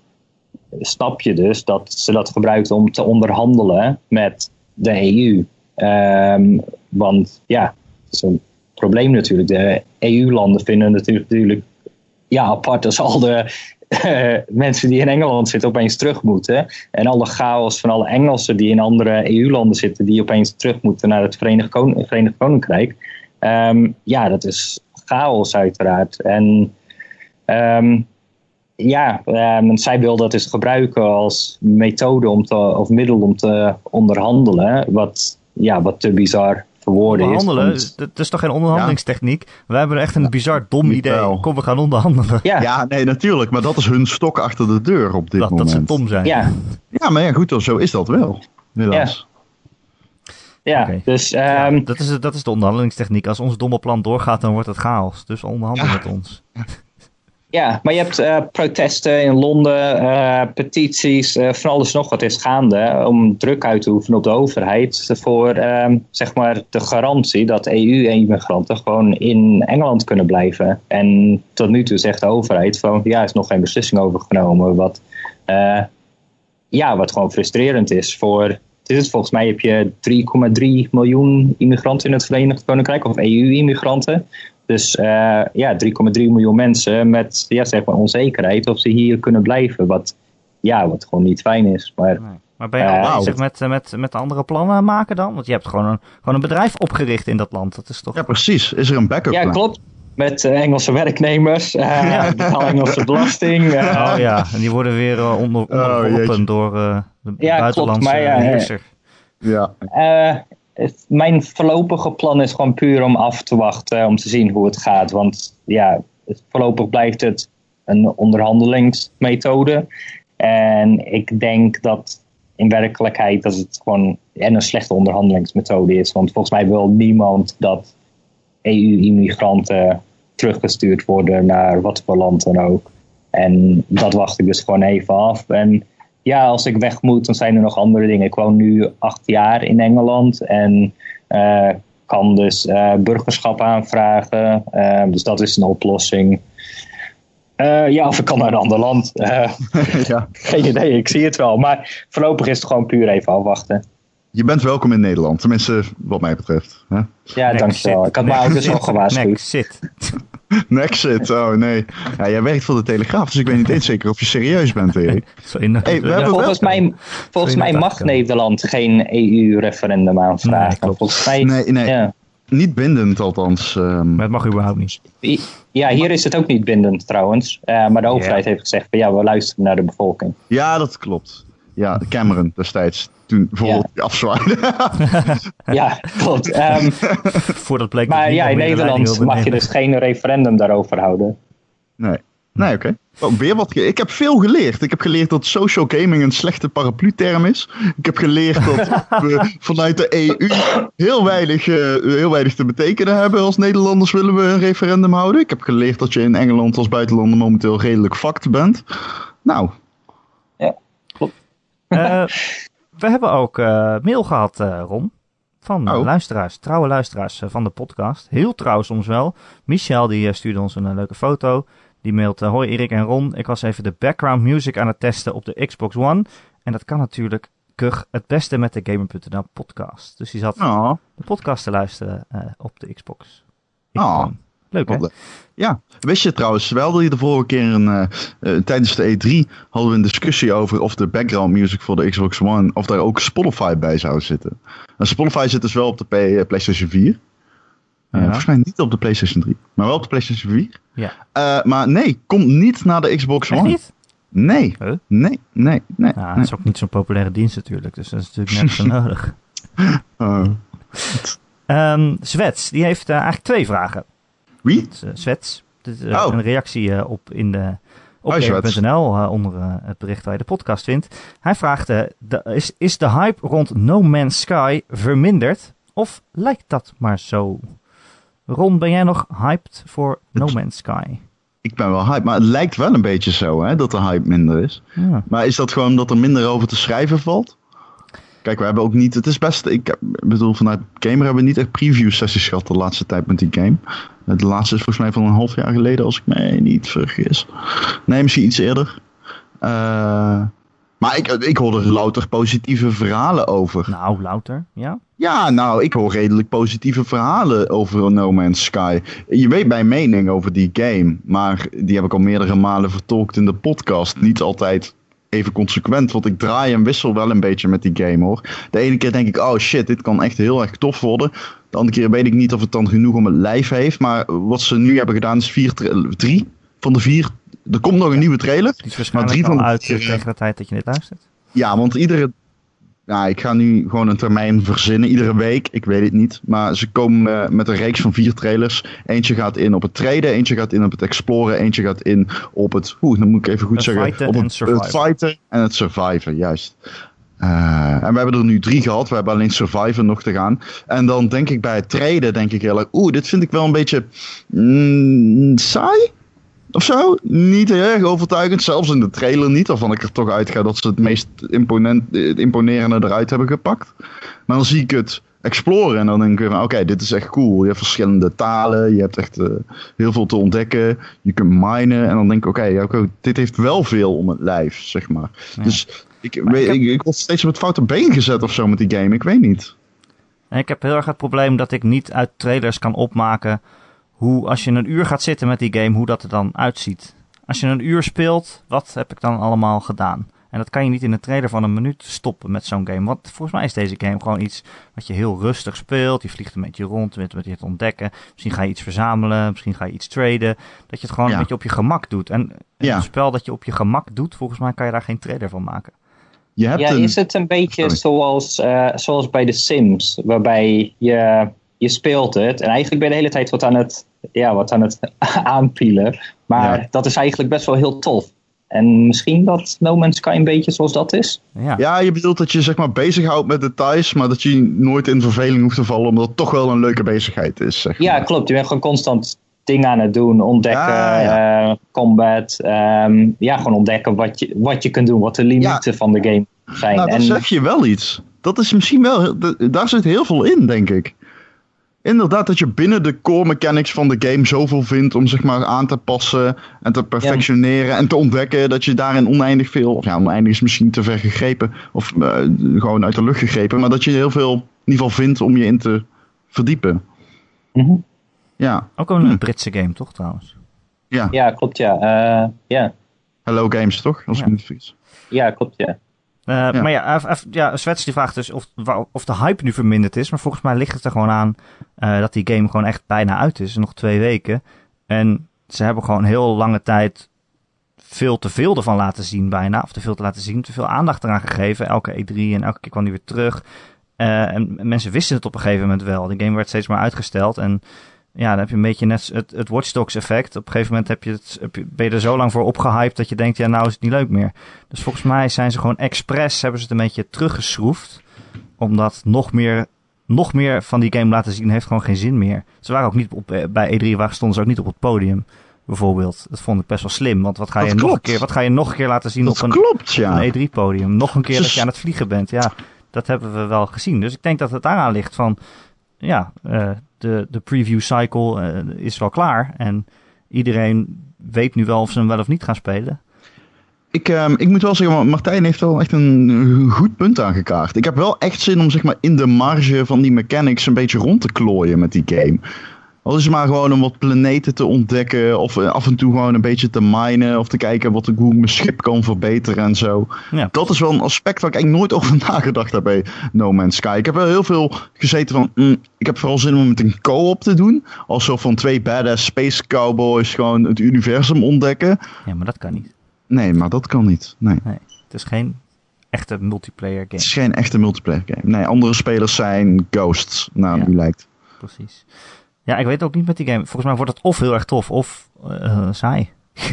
snap je dus dat ze dat gebruiken om te onderhandelen met de EU. Ehm, want ja, het is een probleem natuurlijk. De EU-landen vinden het natuurlijk ja, apart als al de (laughs) mensen die in Engeland zitten opeens terug moeten. En alle chaos van alle Engelsen die in andere EU-landen zitten, die opeens terug moeten naar het Verenigd, Kon Verenigd Koninkrijk. Um, ja, dat is chaos uiteraard. En um, ja, um, zij wil dat dus gebruiken als methode om te, of middel om te onderhandelen. Wat, ja, wat te bizar voor woorden onderhandelen? is. Dat is toch geen onderhandelingstechniek? Ja. Wij hebben echt een bizar dom idee. Kom, we gaan onderhandelen. Ja. ja, nee, natuurlijk. Maar dat is hun stok achter de deur op dit dat, moment. Dat ze dom zijn. Ja, ja maar ja, goed, zo is dat wel. Helaas. Ja, okay. dus... Um, dat, is, dat is de onderhandelingstechniek. Als ons domme plan doorgaat, dan wordt het chaos. Dus onderhandel met ons. (laughs) Ja, maar je hebt uh, protesten in Londen, uh, petities, uh, van alles nog wat is gaande om druk uit te oefenen op de overheid voor zeg maar de garantie dat EU-immigranten gewoon in Engeland kunnen blijven. En tot nu toe zegt de overheid van ja, er is nog geen beslissing over genomen, wat, ja, wat gewoon frustrerend is voor is volgens mij heb je 3,3 miljoen immigranten in het Verenigd Koninkrijk, of EU-immigranten. Dus uh, ja, 3,3 miljoen mensen met ja, zeg maar onzekerheid of ze hier kunnen blijven. Wat, ja, wat gewoon niet fijn is. Maar, nee. maar ben je al uh, bezig met, met, met andere plannen maken dan? Want je hebt gewoon een, gewoon een bedrijf opgericht in dat land. Dat is toch... Ja, precies. Is er een backup Ja, klopt. Met Engelse werknemers, uh, (laughs) ja. betaal Engelse belasting. (laughs) oh ja, en die worden weer uh, onder, oh, door de ja, buitenlandse klopt, maar, ja, heerser. Mijn voorlopige plan is gewoon puur om af te wachten, om te zien hoe het gaat. Want ja, voorlopig blijft het een onderhandelingsmethode. En ik denk dat in werkelijkheid dat het gewoon en een slechte onderhandelingsmethode is. Want volgens mij wil niemand dat EU-immigranten teruggestuurd worden naar wat voor land dan ook. En dat wacht ik dus gewoon even af. En ja, als ik weg moet, dan zijn er nog andere dingen. Ik woon nu acht jaar in Engeland en uh, kan dus uh, burgerschap aanvragen. Uh, dus dat is een oplossing. ja, of ik kan naar een ander land. (laughs) ja. (laughs) Geen idee, ik zie het wel. Maar voorlopig is het gewoon puur even afwachten. Je bent welkom in Nederland, tenminste wat mij betreft. Hè? Ja, dankjewel. Ik had mijn ouders al gewaarschuwd. zit. (laughs) Nexit, oh nee. Ja, jij werkt voor de Telegraaf, dus ik weet niet eens zeker of je serieus bent, Erik. (laughs) Hey, we volgens mij, volgens mij mag Nederland geen EU-referendum aanvragen. Nee, volgens mij, nee, nee. Ja. Niet bindend althans. Um... Maar het mag überhaupt niet. Ja, hier is het ook niet bindend trouwens. Uh, maar de overheid heeft gezegd, ja, we luisteren naar de bevolking. Ja, dat klopt. Ja, Cameron destijds toen bijvoorbeeld ja. afzwaaide. (laughs) ja, klopt. Um, (laughs) Voordat bleek maar ja, in Nederland mag je dus geen referendum daarover houden. Nee. Nee, oké. Okay. Oh, weer wat. Ik heb veel geleerd. Ik heb geleerd dat social gaming een slechte paraplu-term is. Ik heb geleerd dat (laughs) we vanuit de EU heel weinig, uh, heel weinig te betekenen hebben. Als Nederlanders willen we een referendum houden. Ik heb geleerd dat je in Engeland als buitenlander momenteel redelijk fucked bent. Nou. Ja, klopt. Uh, we hebben ook uh, mail gehad, uh, Ron. Van oh. luisteraars, trouwe luisteraars uh, van de podcast. Heel trouw soms wel. Michel die stuurde ons een leuke foto. Die mailt, hoi Erik en Ron. Ik was even de background music aan het testen op de Xbox One. En dat kan natuurlijk kug het beste met de Gamer.nl podcast. Dus die zat oh. de podcast te luisteren op de Xbox. Oh. Leuk hè? Ja, wist je trouwens, we hadden hier de vorige keer een, uh, uh, tijdens de E3 hadden we een discussie over of de background music voor de Xbox One, of daar ook Spotify bij zou zitten. En Spotify zit dus wel op de P uh, PlayStation 4. Ja. Volgens mij niet op de PlayStation 3, maar wel op de PlayStation 4. Ja. maar nee, komt niet naar de Xbox One. niet? Nee. Huh? Nee, nee, nee. Nou, het is ook niet zo'n populaire dienst natuurlijk, dus dat is natuurlijk net zo (laughs) nodig. Oh. Um, Zwets, die heeft eigenlijk twee vragen. Wie? Zwets. Dit is oh. een reactie op in de op oh, onder het bericht waar je de podcast vindt. Hij vraagt, de, is, is de hype rond No Man's Sky verminderd? Of lijkt dat maar zo? Ron, ben jij nog hyped voor No Man's Sky? Ik ben wel hyped, maar het lijkt wel een beetje zo hè, dat de hype minder is. Ja. Maar is dat gewoon dat er minder over te schrijven valt? Kijk, we hebben ook niet. Het is best. Ik bedoel, vanuit Gamer hebben we niet echt preview sessies gehad de laatste tijd met die game. De laatste is volgens mij van een half jaar geleden, als ik mij niet vergis. Nee, misschien iets eerder. Uh, Maar ik, ik hoor er louter positieve verhalen over. Nou, louter, ja? Ja, nou, ik hoor redelijk positieve verhalen over No Man's Sky. Je weet mijn mening over die game, maar die heb ik al meerdere malen vertolkt in de podcast. Niet altijd even consequent, want ik draai en wissel wel een beetje met die game hoor. De ene keer denk ik, oh shit, dit kan echt heel erg tof worden. De andere keer weet ik niet of het dan genoeg om het lijf heeft. Maar wat ze nu hebben gedaan is vier drie van de vier. Er komt nog een nieuwe trailer. Die is waarschijnlijk maar drie van uit tegen de tijd dat je dit luistert. Ja, want iedere nou, ik ga nu gewoon een termijn verzinnen, iedere week. Ik weet het niet. Maar ze komen uh, met een reeks van vier trailers. Eentje gaat in op het traden, eentje gaat in op het exploren, eentje gaat in op het. Oeh, dan moet ik even goed zeggen. Op het, het fighten en het surviven, juist. Uh, en we hebben er nu drie gehad. We hebben alleen Survivor nog te gaan. En dan denk ik bij het traden, denk ik heel erg. Oeh, dit vind ik wel een beetje mm, saai of zo. Niet heel erg overtuigend. Zelfs in de trailer niet. Waarvan ik er toch uitga dat ze het meest imponent, het imponerende eruit hebben gepakt. Maar dan zie ik het exploren. En dan denk ik van oké, dit is echt cool. Je hebt verschillende talen. Je hebt echt uh, heel veel te ontdekken. Je kunt minen. En dan denk ik oké, okay, dit heeft wel veel om het lijf, zeg maar. Dus ik, ik, weet, ik, ik word steeds op het foute been gezet of zo met die game. Ik weet niet. Ik heb heel erg het probleem dat ik niet uit trailers kan opmaken hoe als je een uur gaat zitten met die game, hoe dat er dan uitziet. Als je een uur speelt, wat heb ik dan allemaal gedaan? En dat kan je niet in een trailer van een minuut stoppen met zo'n game. Want volgens mij is deze game gewoon iets wat je heel rustig speelt. Je vliegt een beetje rond met wat je het ontdekken. Misschien ga je iets verzamelen, misschien ga je iets traden. Dat je het gewoon een beetje op je gemak doet. En een spel dat je op je gemak doet, volgens mij kan je daar geen trailer van maken. Je hebt ja, is het een beetje zoals, uh, zoals bij The Sims, waarbij je, je speelt het en eigenlijk ben je de hele tijd wat aan het ja, wat aan het (laughs) aanpielen. Maar dat is eigenlijk best wel heel tof. En misschien dat No Man's Sky een beetje zoals dat is. Ja, ja je bedoelt dat je zeg maar bezighoudt met details, maar dat je nooit in verveling hoeft te vallen, omdat het toch wel een leuke bezigheid is. Zeg maar. Ja, klopt. Je bent gewoon constant dingen aan het doen, ontdekken, uh, combat. Ehm, ja, gewoon ontdekken wat je, wat je kunt doen, wat de limieten van de game zijn. Nou, dan zeg je wel iets. Dat is misschien wel, daar zit heel veel in, denk ik. Inderdaad, dat je binnen de core mechanics van de game zoveel vindt om zeg maar aan te passen en te perfectioneren en te ontdekken dat je daarin oneindig veel, of ja, oneindig is misschien te ver gegrepen of uh, gewoon uit de lucht gegrepen, maar dat je heel veel in ieder geval vindt om je in te verdiepen. Mm Ja. Ook een hm. Britse game, toch trouwens? Ja, ja klopt, ja. Uh, ja. Hello Games, toch? Als ja. ik niet vergis. Ja, klopt, ja. Uh, ja. Maar ja, ja Swets die vraagt dus of, of de hype nu verminderd is. Maar volgens mij ligt het er gewoon aan uh, dat die game gewoon echt bijna uit is. Nog twee weken. En ze hebben gewoon heel lange tijd veel te veel ervan laten zien bijna. Of te veel te laten zien. Te veel aandacht eraan gegeven. Elke E3 en elke keer kwam die weer terug. Uh, en mensen wisten het op een gegeven moment wel. De game werd steeds maar uitgesteld. En ja, dan heb je een beetje net het, het Watch Dogs effect. Op een gegeven moment heb je het, heb je, ben je er zo lang voor opgehyped dat je denkt, ja, nou is het niet leuk meer. Dus volgens mij zijn ze gewoon expres, hebben ze het een beetje teruggeschroefd. Omdat nog meer, nog meer van die game laten zien heeft gewoon geen zin meer. Ze waren ook niet op, eh, bij E3 waar stonden ze ook niet op het podium. Bijvoorbeeld. Dat vond ik best wel slim. Want wat ga, je nog, een keer, wat ga je nog een keer laten zien dat op een, klopt, ja. een E3-podium? Nog een keer dat je aan het vliegen bent. Ja, dat hebben we wel gezien. Dus ik denk dat het daaraan ligt van... Ja, uh, de, de preview cycle uh, is wel klaar. En iedereen weet nu wel of ze hem wel of niet gaan spelen. Ik, um, ik moet wel zeggen, Martijn heeft wel echt een goed punt aangekaart. Ik heb wel echt zin om zeg maar, in de marge van die mechanics een beetje rond te klooien met die game. Al is het maar gewoon om wat planeten te ontdekken. Of uh, af en toe gewoon een beetje te minen. Of te kijken wat, hoe ik mijn schip kan verbeteren en zo. Ja. Dat is wel een aspect waar ik eigenlijk nooit over (laughs) nagedacht heb bij No Man's Sky. Ik heb wel heel veel gezeten van... Mm, ik heb vooral zin om het een co-op te doen. Als zo van twee badass space cowboys gewoon het universum ontdekken. Ja, maar dat kan niet. Nee, maar dat kan niet. Nee. nee het is geen echte multiplayer game. Het is geen echte multiplayer game. Nee, andere spelers zijn ghosts. Nou, ja. u lijkt. Precies. Ja, ik weet ook niet met die game. Volgens mij wordt het of heel erg tof of uh, saai. (laughs)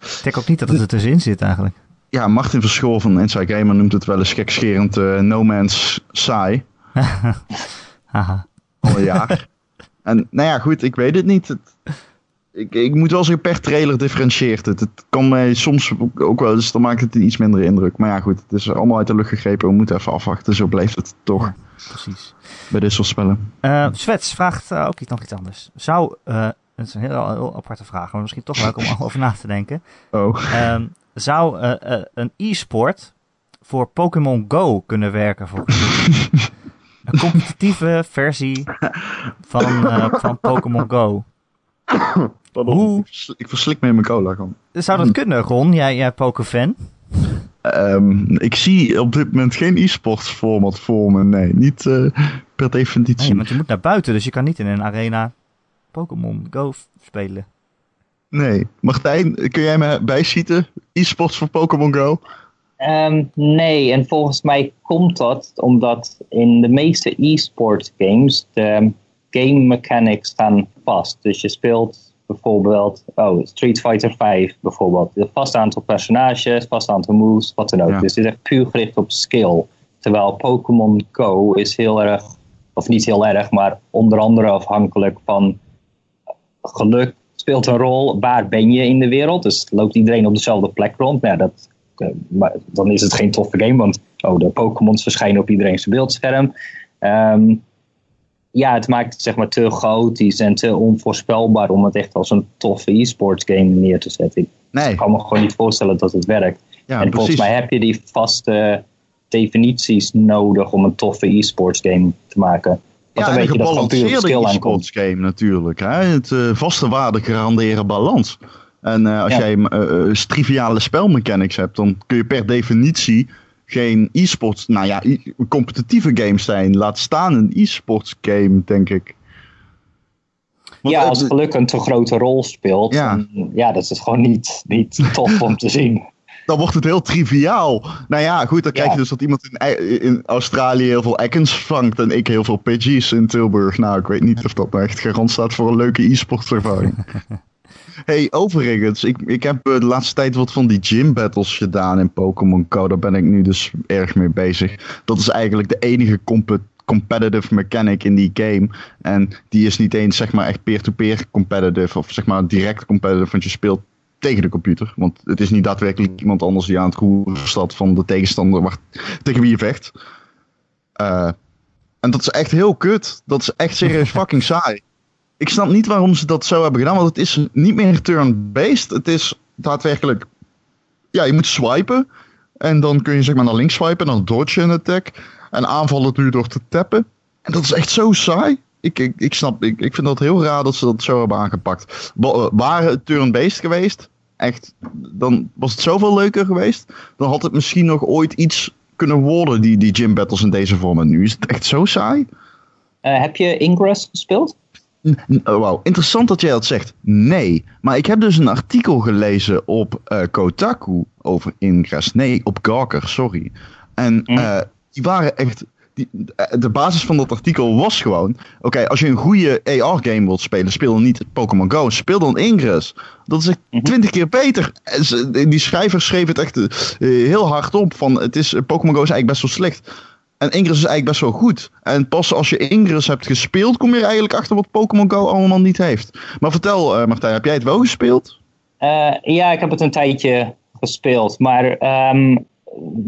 ik denk ook niet dat het er tussenin zit eigenlijk. Ja, Martin Verschoor van Inside Gamer noemt het wel eens gekscherend uh, No Man's saai. (laughs) Haha. Al een jaar. (laughs) en nou ja, goed, ik weet het niet. Het, ik, ik moet wel zeggen, per trailer differentieert het. Het kan mij soms ook wel, dus dan maakt het iets minder indruk. Maar ja, goed, het is allemaal uit de lucht gegrepen. We moeten even afwachten. Zo blijft het toch. Ja, precies. Bij dit soort spellen. Uh, Svets vraagt uh, ook iets, nog iets anders. Zou, uh, het is een heel, heel aparte vraag, maar misschien toch leuk om (laughs) over na te denken. Oh. Um, zou een e-sport voor Pokémon Go kunnen werken. Volgens (laughs) mij. Een competitieve versie van, uh, van Pokémon Go. (laughs) Hoe? Ik verslik me in mijn cola gewoon. Zou dat kunnen, Ron? Jij, jij Pokéfan? Um, ik zie op dit moment geen e-sports format voor me. Nee, niet uh, per definitie. Nee, want je moet naar buiten, dus je kan niet in een arena Pokémon Go spelen. Nee. Martijn, kun jij me bijschieten? E-sports voor Pokémon Go? Um, nee, en volgens mij komt dat omdat in de meeste e-sport games de game mechanics staan vast. Dus je speelt bijvoorbeeld oh, Street Fighter 5 bijvoorbeeld. Een vast aantal personages, vast aantal moves, wat dan ook. Dus het is echt puur gericht op skill. Terwijl Pokémon Go is heel erg, of niet heel erg, maar onder andere afhankelijk van geluk speelt een rol. Waar ben je in de wereld? Dus loopt iedereen op dezelfde plek rond? Nou, dat, eh, dan is het geen toffe game, want oh, de Pokémons verschijnen op iedereen's beeldscherm. Um, ja, het maakt het zeg maar te chaotisch en te onvoorspelbaar om het echt als een toffe e-sports game neer te zetten. Nee. Ik kan me gewoon niet voorstellen dat het werkt. Ja, en volgens mij heb je die vaste definities nodig om een toffe e-sports game te maken. Want ja, een gebalanceerde e-sports game natuurlijk. Hè? Het uh, vaste waarde garanderen balans. En uh, als jij uh, triviale spelmechanics hebt, dan kun je per definitie geen e-sports, nou ja, competitieve games zijn. Laat staan een e-sports game, denk ik. ja, als geluk een te grote rol speelt, ja, dan, ja dat is gewoon niet, niet (laughs) tof om te zien. Dan wordt het heel triviaal. Nou ja, goed, dan krijg je dus dat iemand in, in Australië heel veel Ekkens vangt en ik heel veel Pidgeys in Tilburg. Nou, ik weet niet of dat nou echt garant staat voor een leuke e-sports ervaring. (laughs) Hey, overigens, ik, ik heb eh, de laatste tijd wat van die gym battles gedaan in Pokémon Go. Daar ben ik nu dus erg mee bezig. Dat is eigenlijk de enige competitive mechanic in die game. En die is niet eens zeg maar echt peer-to-peer competitive of zeg maar direct competitive, want je speelt tegen de computer. Want het is niet daadwerkelijk iemand anders die aan het roeren staat van de tegenstander waar, tegen wie je vecht. Uh, en dat is echt heel kut. Dat is echt serieus (laughs) fucking saai ik snap niet waarom ze dat zo hebben gedaan, want het is niet meer turn-based. Het is daadwerkelijk, ja, je moet swipen. En dan kun je zeg maar naar links swipen en dan dodge een attack. En aanvallen doe je door te tappen. En dat is echt zo saai. Ik, ik, ik snap, ik, ik vind dat heel raar dat ze dat zo hebben aangepakt. Waren het turn-based geweest, echt, dan was het zoveel leuker geweest. Dan had het misschien nog ooit iets kunnen worden, die, die gym battles in deze vorm. En nu is het echt zo saai. Uh, heb je Ingress gespeeld? Wauw, interessant dat jij dat zegt. Nee, maar ik heb dus een artikel gelezen op uh, Kotaku over Ingress. Nee, op Gawker, sorry. En uh, die waren echt. Die, eh, de basis van dat artikel was gewoon: oké, als je een goede AR-game wilt spelen, speel dan niet Pokémon Go, speel dan Ingress. Dat is echt mhm. twintig keer beter. Die schrijver schreef het echt heel hard op: van het is, Pokémon Go is eigenlijk best wel slecht. En Ingress is eigenlijk best wel goed. En pas als je Ingress hebt gespeeld, kom je er eigenlijk achter wat Pokémon Go allemaal niet heeft. Maar vertel, uh, Martijn, heb jij het wel gespeeld? Uh, ja, ik heb het een tijdje gespeeld. Maar um,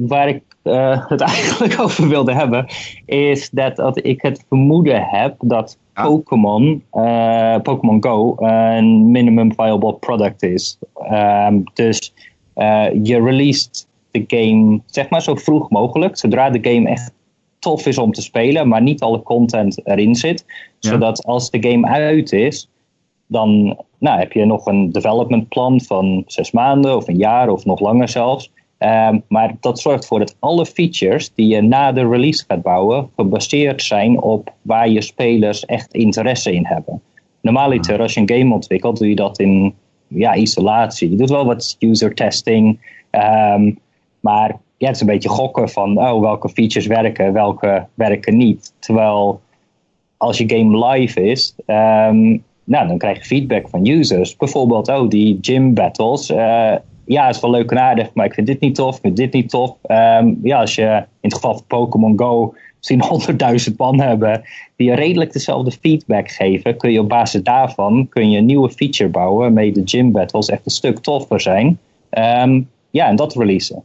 waar ik uh, het (laughs) eigenlijk over wilde hebben, is dat, dat ik het vermoeden heb dat Pokémon, Pokémon Go een minimum viable product is. Um, dus je released de game zeg maar zo vroeg mogelijk, zodra de game echt tof is om te spelen, maar niet alle content erin zit. Zodat als de game uit is, dan nou, heb je nog een development plan van zes maanden of een jaar of nog langer zelfs. Um, maar dat zorgt ervoor dat alle features die je na de release gaat bouwen, gebaseerd zijn op waar je spelers echt interesse in hebben. Normaliter, als je een game ontwikkelt, doe je dat in ja, isolatie. Je doet wel wat user testing, um, maar ja, het is een beetje gokken van oh, welke features werken, welke werken niet. Terwijl als je game live is, um, nou, dan krijg je feedback van users. Bijvoorbeeld, oh, die gym battles. Uh, ja, is wel leuk en aardig, maar ik vind dit niet tof, ik vind dit niet tof. Um, ja, als je in het geval van Pokémon Go misschien (laughs) 100.000 man hebben die redelijk dezelfde feedback geven, kun je op basis daarvan kun je een nieuwe feature bouwen waarmee de gym battles echt een stuk toffer zijn. Um, ja, en dat releasen.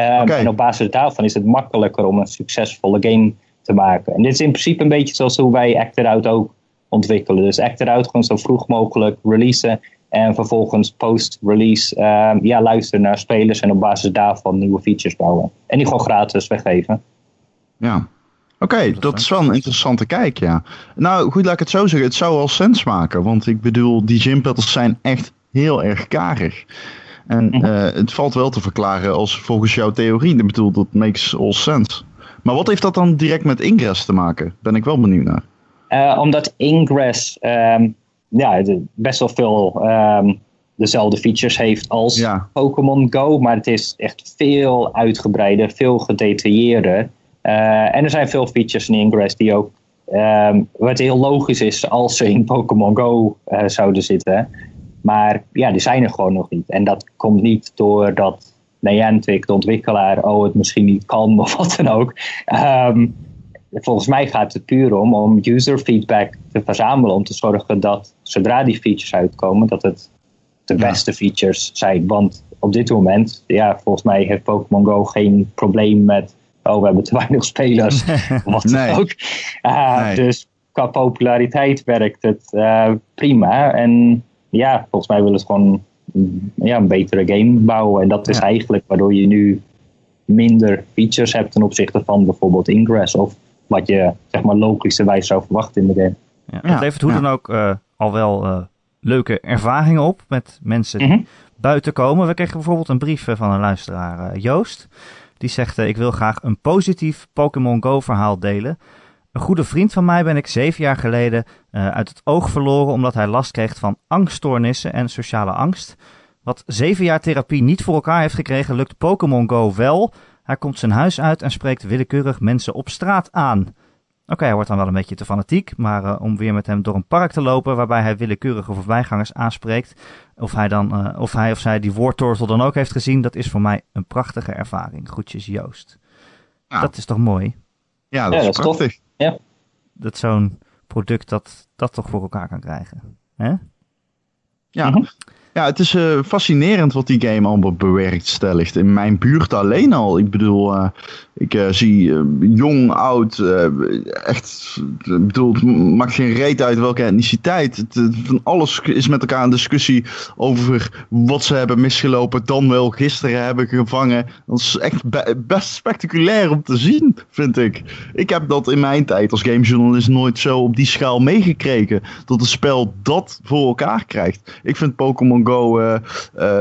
Um, En op basis daarvan is het makkelijker om een succesvolle game te maken. En dit is in principe een beetje zoals hoe wij Act Out ook ontwikkelen. Dus act gewoon zo vroeg mogelijk releasen. En vervolgens post-release ehm, ja, luisteren naar spelers en op basis daarvan nieuwe features bouwen. En die gewoon gratis weggeven. Ja, Oké, dat is wel een interessante kijk, ja. Nou, goed, laat ik het zo zeggen. Het zou wel sens maken. Want ik bedoel, die gym battles zijn echt heel erg karig. En mhm. eh, het valt wel te verklaren als volgens jouw theorie. Ik bedoel, dat makes all sense. Maar wat heeft dat dan direct met Ingress te maken? Ben ik wel benieuwd naar. Uh, omdat Ingress um, ja, best wel veel um, dezelfde features heeft als ja. Pokémon Go. Maar het is echt veel uitgebreider, veel gedetailleerder. Uh, en er zijn veel features in Ingress die ook um, wat heel logisch is als ze in Pokémon Go uh, zouden zitten. Maar ja, die zijn er gewoon nog niet. En dat komt niet doordat Niantic, de ontwikkelaar, oh, het misschien niet kan of wat dan ook. Um, volgens mij gaat het puur om om user feedback te verzamelen. Om te zorgen dat zodra die features uitkomen, dat het de beste features zijn. Want op dit moment, ja, volgens mij heeft Pokémon Go geen probleem met. Oh, we hebben te weinig spelers. (laughs) wat dan ook. Uh, Dus qua populariteit werkt het uh, prima. En ja, volgens mij willen ze gewoon ja, een betere game bouwen. En dat is eigenlijk waardoor je nu minder features hebt ten opzichte van bijvoorbeeld Ingress. Of wat je zeg maar logischerwijs zou verwachten in de game. Ja, het levert hoe dan ook uh, al wel uh, leuke ervaringen op met mensen die mm buiten komen. We kregen bijvoorbeeld een brief eh, van een luisteraar, Joost. Die zegt, ik wil graag een positief Pokémon Go verhaal delen. Een goede vriend van mij ben ik zeven jaar geleden uh, uit het oog verloren omdat hij last kreeg van angststoornissen en sociale angst. Wat zeven jaar therapie niet voor elkaar heeft gekregen, lukt Pokémon Go wel. Hij komt zijn huis uit en spreekt willekeurig mensen op straat aan. Oké, hij wordt dan wel een beetje te fanatiek, maar uh, om weer met hem door een park te lopen waarbij hij willekeurige voorbijgangers aanspreekt, of hij, dan, uh, of hij of zij die woordtortel dan ook heeft gezien, dat is voor mij een prachtige ervaring. Groetjes Joost. Ja. Dat is toch mooi? Ja, dat, ja, is, dat is prachtig. Ja. Dat zo'n product dat, dat toch voor elkaar kan krijgen. Hè? Ja. Mhm. Ja, het is uh, fascinerend wat die game allemaal bewerkstelligt. In mijn buurt alleen al. Ik bedoel, uh, ik uh, zie jong, oud, echt, ik bedoel, het maakt geen reet uit welke etniciteit. Het, van alles is met elkaar een discussie over wat ze hebben misgelopen, dan wel gisteren hebben gevangen. Dat is echt be best spectaculair om te zien, vind ik. Ik heb dat in mijn tijd als gamejournalist nooit zo op die schaal meegekregen. Dat een spel dat voor elkaar krijgt. Ik vind Pokémon Go, uh,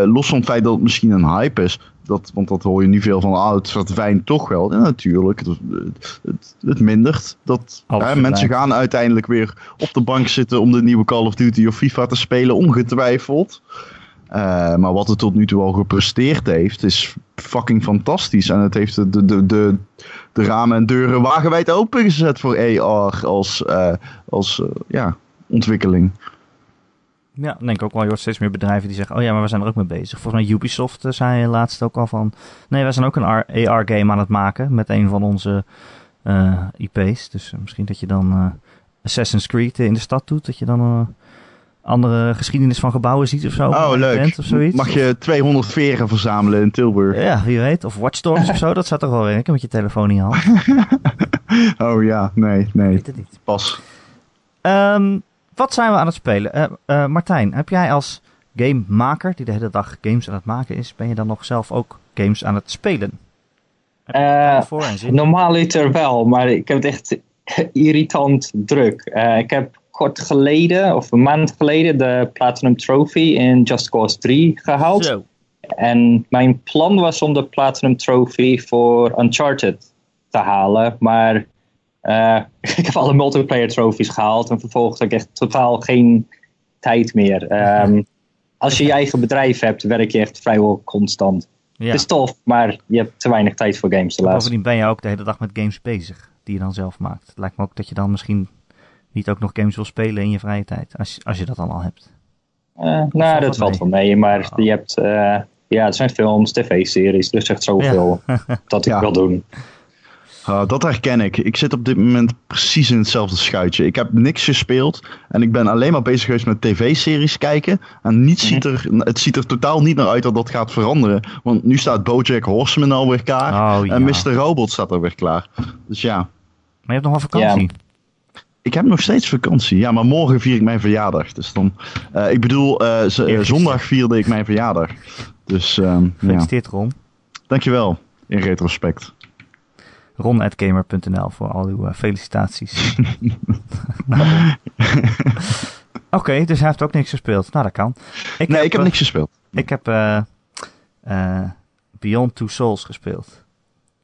los van het feit dat het misschien een hype is, dat, want dat hoor je nu veel van, ah, het verdwijnt toch wel. En natuurlijk, het, het, het mindert. Dat, hè, mensen gaan uiteindelijk weer op de bank zitten om de nieuwe Call of Duty of FIFA te spelen, ongetwijfeld. Uh, maar wat het tot nu toe al gepresteerd heeft, is fucking fantastisch. En het heeft de, de, de, de ramen en deuren wagenwijd opengezet voor AR als, uh, als uh, ja, ontwikkeling. Ja, denk ik ook wel. Je hoort steeds meer bedrijven die zeggen: Oh ja, maar we zijn er ook mee bezig. Volgens mij Ubisoft uh, zei laatst ook al van: Nee, wij zijn ook een AR-game aan het maken met een van onze uh, IP's. Dus uh, misschien dat je dan Assassin's Creed in de stad doet. Dat je dan een andere geschiedenis van gebouwen ziet of zo. Oh, leuk. Of zoiets. Mag je 200 veren verzamelen in Tilburg? Ja, wie weet. Of Watch Dogs of zo. Dat zou toch wel werken met je telefoon in je hand. (laughs) oh ja, nee, nee. Weet het niet. Pas. Um, wat zijn we aan het spelen? Uh, uh, Martijn, heb jij als gamemaker die de hele dag games aan het maken is, ben je dan nog zelf ook games aan het spelen? Uh, Normaaliter wel, maar ik heb het echt (laughs) irritant druk. ik heb kort geleden, of een maand geleden, de Platinum Trophy in Just Cause 3 gehaald. Zo. En mijn plan was om de Platinum Trophy voor Uncharted te halen, maar uh, (laughs) ik heb alle multiplayer trophies gehaald en vervolgens heb ik echt totaal geen tijd meer. Um, als je je eigen bedrijf hebt, werk je echt vrijwel constant. Ja. Het is tof, maar je hebt te weinig tijd voor games helaas. Bovendien ben je ook de hele dag met games bezig, die je dan zelf maakt. Het lijkt me ook dat je dan misschien niet ook nog games wil spelen in je vrije tijd, als, als je dat dan al hebt. Uh, nou, dat valt wel mee, maar oh. je hebt, uh, ja, het zijn films, tv-series, dus echt zoveel ja. dat ik (laughs) ja. wil doen. Uh, dat herken ik. Ik zit op dit moment precies in hetzelfde schuitje. Ik heb niks gespeeld en ik ben alleen maar bezig geweest met tv-series kijken. En niets ziet er, het ziet er totaal niet naar uit dat dat gaat veranderen. Want nu staat Bojack Horseman alweer klaar oh, en Mr. Robot staat er weer klaar. Dus ja. Maar je hebt nog wel vakantie. Ik heb nog steeds vakantie. Ja, maar morgen vier ik mijn verjaardag. Dus dan, eh, ik bedoel, eh, eh, zondag vierde ik mijn verjaardag. Dus ehm ja, Gefeliciteerd Ron. dankjewel. In retrospect. ron.gamer.nl voor al uw eh, felicitaties. (laughs) Oké, dus hij heeft ook niks gespeeld. Nou, dat kan. Ik nee, ik heb eh, niks gespeeld. Ik heb eh, eh, Beyond Two Souls gespeeld.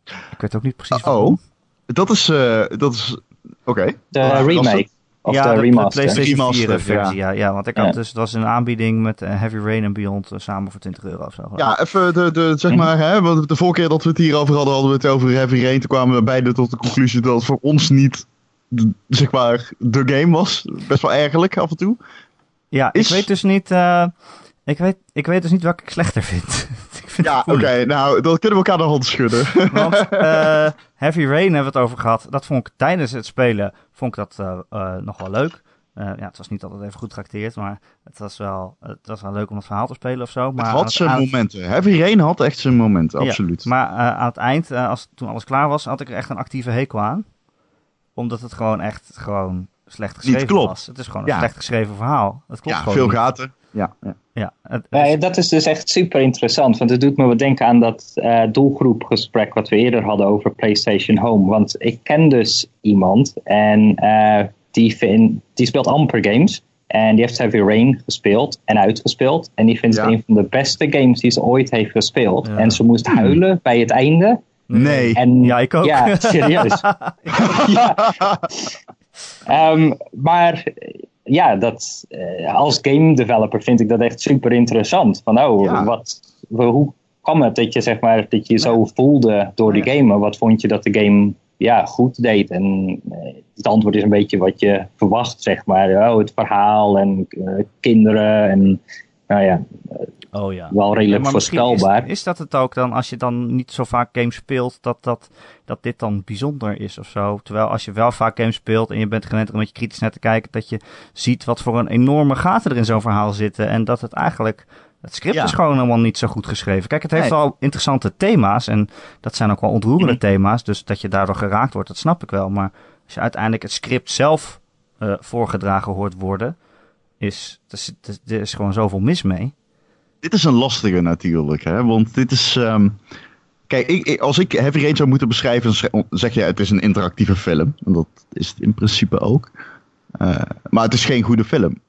Ik weet ook niet precies Oh, waarom. dat is, eh, dat is, oké. De remake. Of ja, de. PlayStation 4 Remaster, versie, ja. ja. want ik Ja. had dus, het was een aanbieding met eh, Heavy Rain en Beyond eh, samen voor 20 euro of zo. Ja, even de, de, zeg Mhm. maar, hè, want de vorige keer dat we het hierover hadden, hadden we het over Heavy Rain. Toen kwamen we beide tot de conclusie dat het voor ons niet, de- zeg maar, de game was. Best wel ergerlijk af en toe. Ja, Is- ik weet dus niet, eh, ik, weet, ik weet dus niet welke ik slechter vind. (laughs) (laughs) Ja, oké, nou, dan kunnen we elkaar de hand schudden. (laughs) Want eh, Heavy Rain hebben we het over gehad. Dat vond ik tijdens het spelen vond ik dat eh, nog wel leuk. Ja, het was niet altijd even goed getrakteerd, maar het was, wel, het was wel leuk om het verhaal te spelen of zo. Maar het had zijn momenten. Heavy Rain had echt zijn momenten, Ja, absoluut. Maar aan het eind, als, toen alles klaar was, had ik er echt een actieve hekel aan. Omdat het gewoon echt gewoon slecht geschreven klopt. was. Het is gewoon een Ja. slecht geschreven verhaal. Het klopt ja, gewoon veel niet. gaten. Ja, ja. Ja, het, Ja, het- dat is dus echt super interessant. Want het doet me wat denken aan dat eh, doelgroepgesprek wat we eerder hadden over PlayStation Home. Want ik ken dus iemand en eh, die, vind, die speelt amper games. En die heeft Heavy Rain gespeeld en uitgespeeld. En die vindt Ja. het een van de beste games die ze ooit heeft gespeeld. Ja. En ze moest huilen bij het einde. Nee. En, Ja, ik ook. Ja, serieus. (laughs) ja. (laughs) Ehm, maar ja, dat, eh, als game developer vind ik dat echt super interessant. Van oh, Ja. wat, hoe kwam het dat je zeg maar dat je zo voelde door de game? Maar wat vond je dat de game ja, goed deed? En eh, het antwoord is een beetje wat je verwacht, zeg maar. Oh, het verhaal en eh, kinderen en nou ja, oh ja. wel redelijk voorspelbaar. Is, is dat het ook dan, als je dan niet zo vaak games speelt, dat, dat, dat dit dan bijzonder is of zo? Terwijl als je wel vaak games speelt en je bent gewend er een beetje kritisch naar te kijken, dat je ziet wat voor een enorme gaten er in zo'n verhaal zitten. En dat het eigenlijk, het script Ja. is gewoon helemaal niet zo goed geschreven. Kijk, het heeft Nee. wel interessante thema's en dat zijn ook wel ontroerende Mhm. thema's. Dus dat je daardoor geraakt wordt, dat snap ik wel. Maar als je uiteindelijk het script zelf eh, voorgedragen hoort worden, is, er is, gewoon zoveel mis mee. Dit is een lastige natuurlijk, hè? want dit is... ehm, Kijk, ik, ik- als ik Heavy Rain zou moeten beschrijven, zeg- je het is een interactieve film. En dat is het in principe ook. Eh, maar het is geen goede film.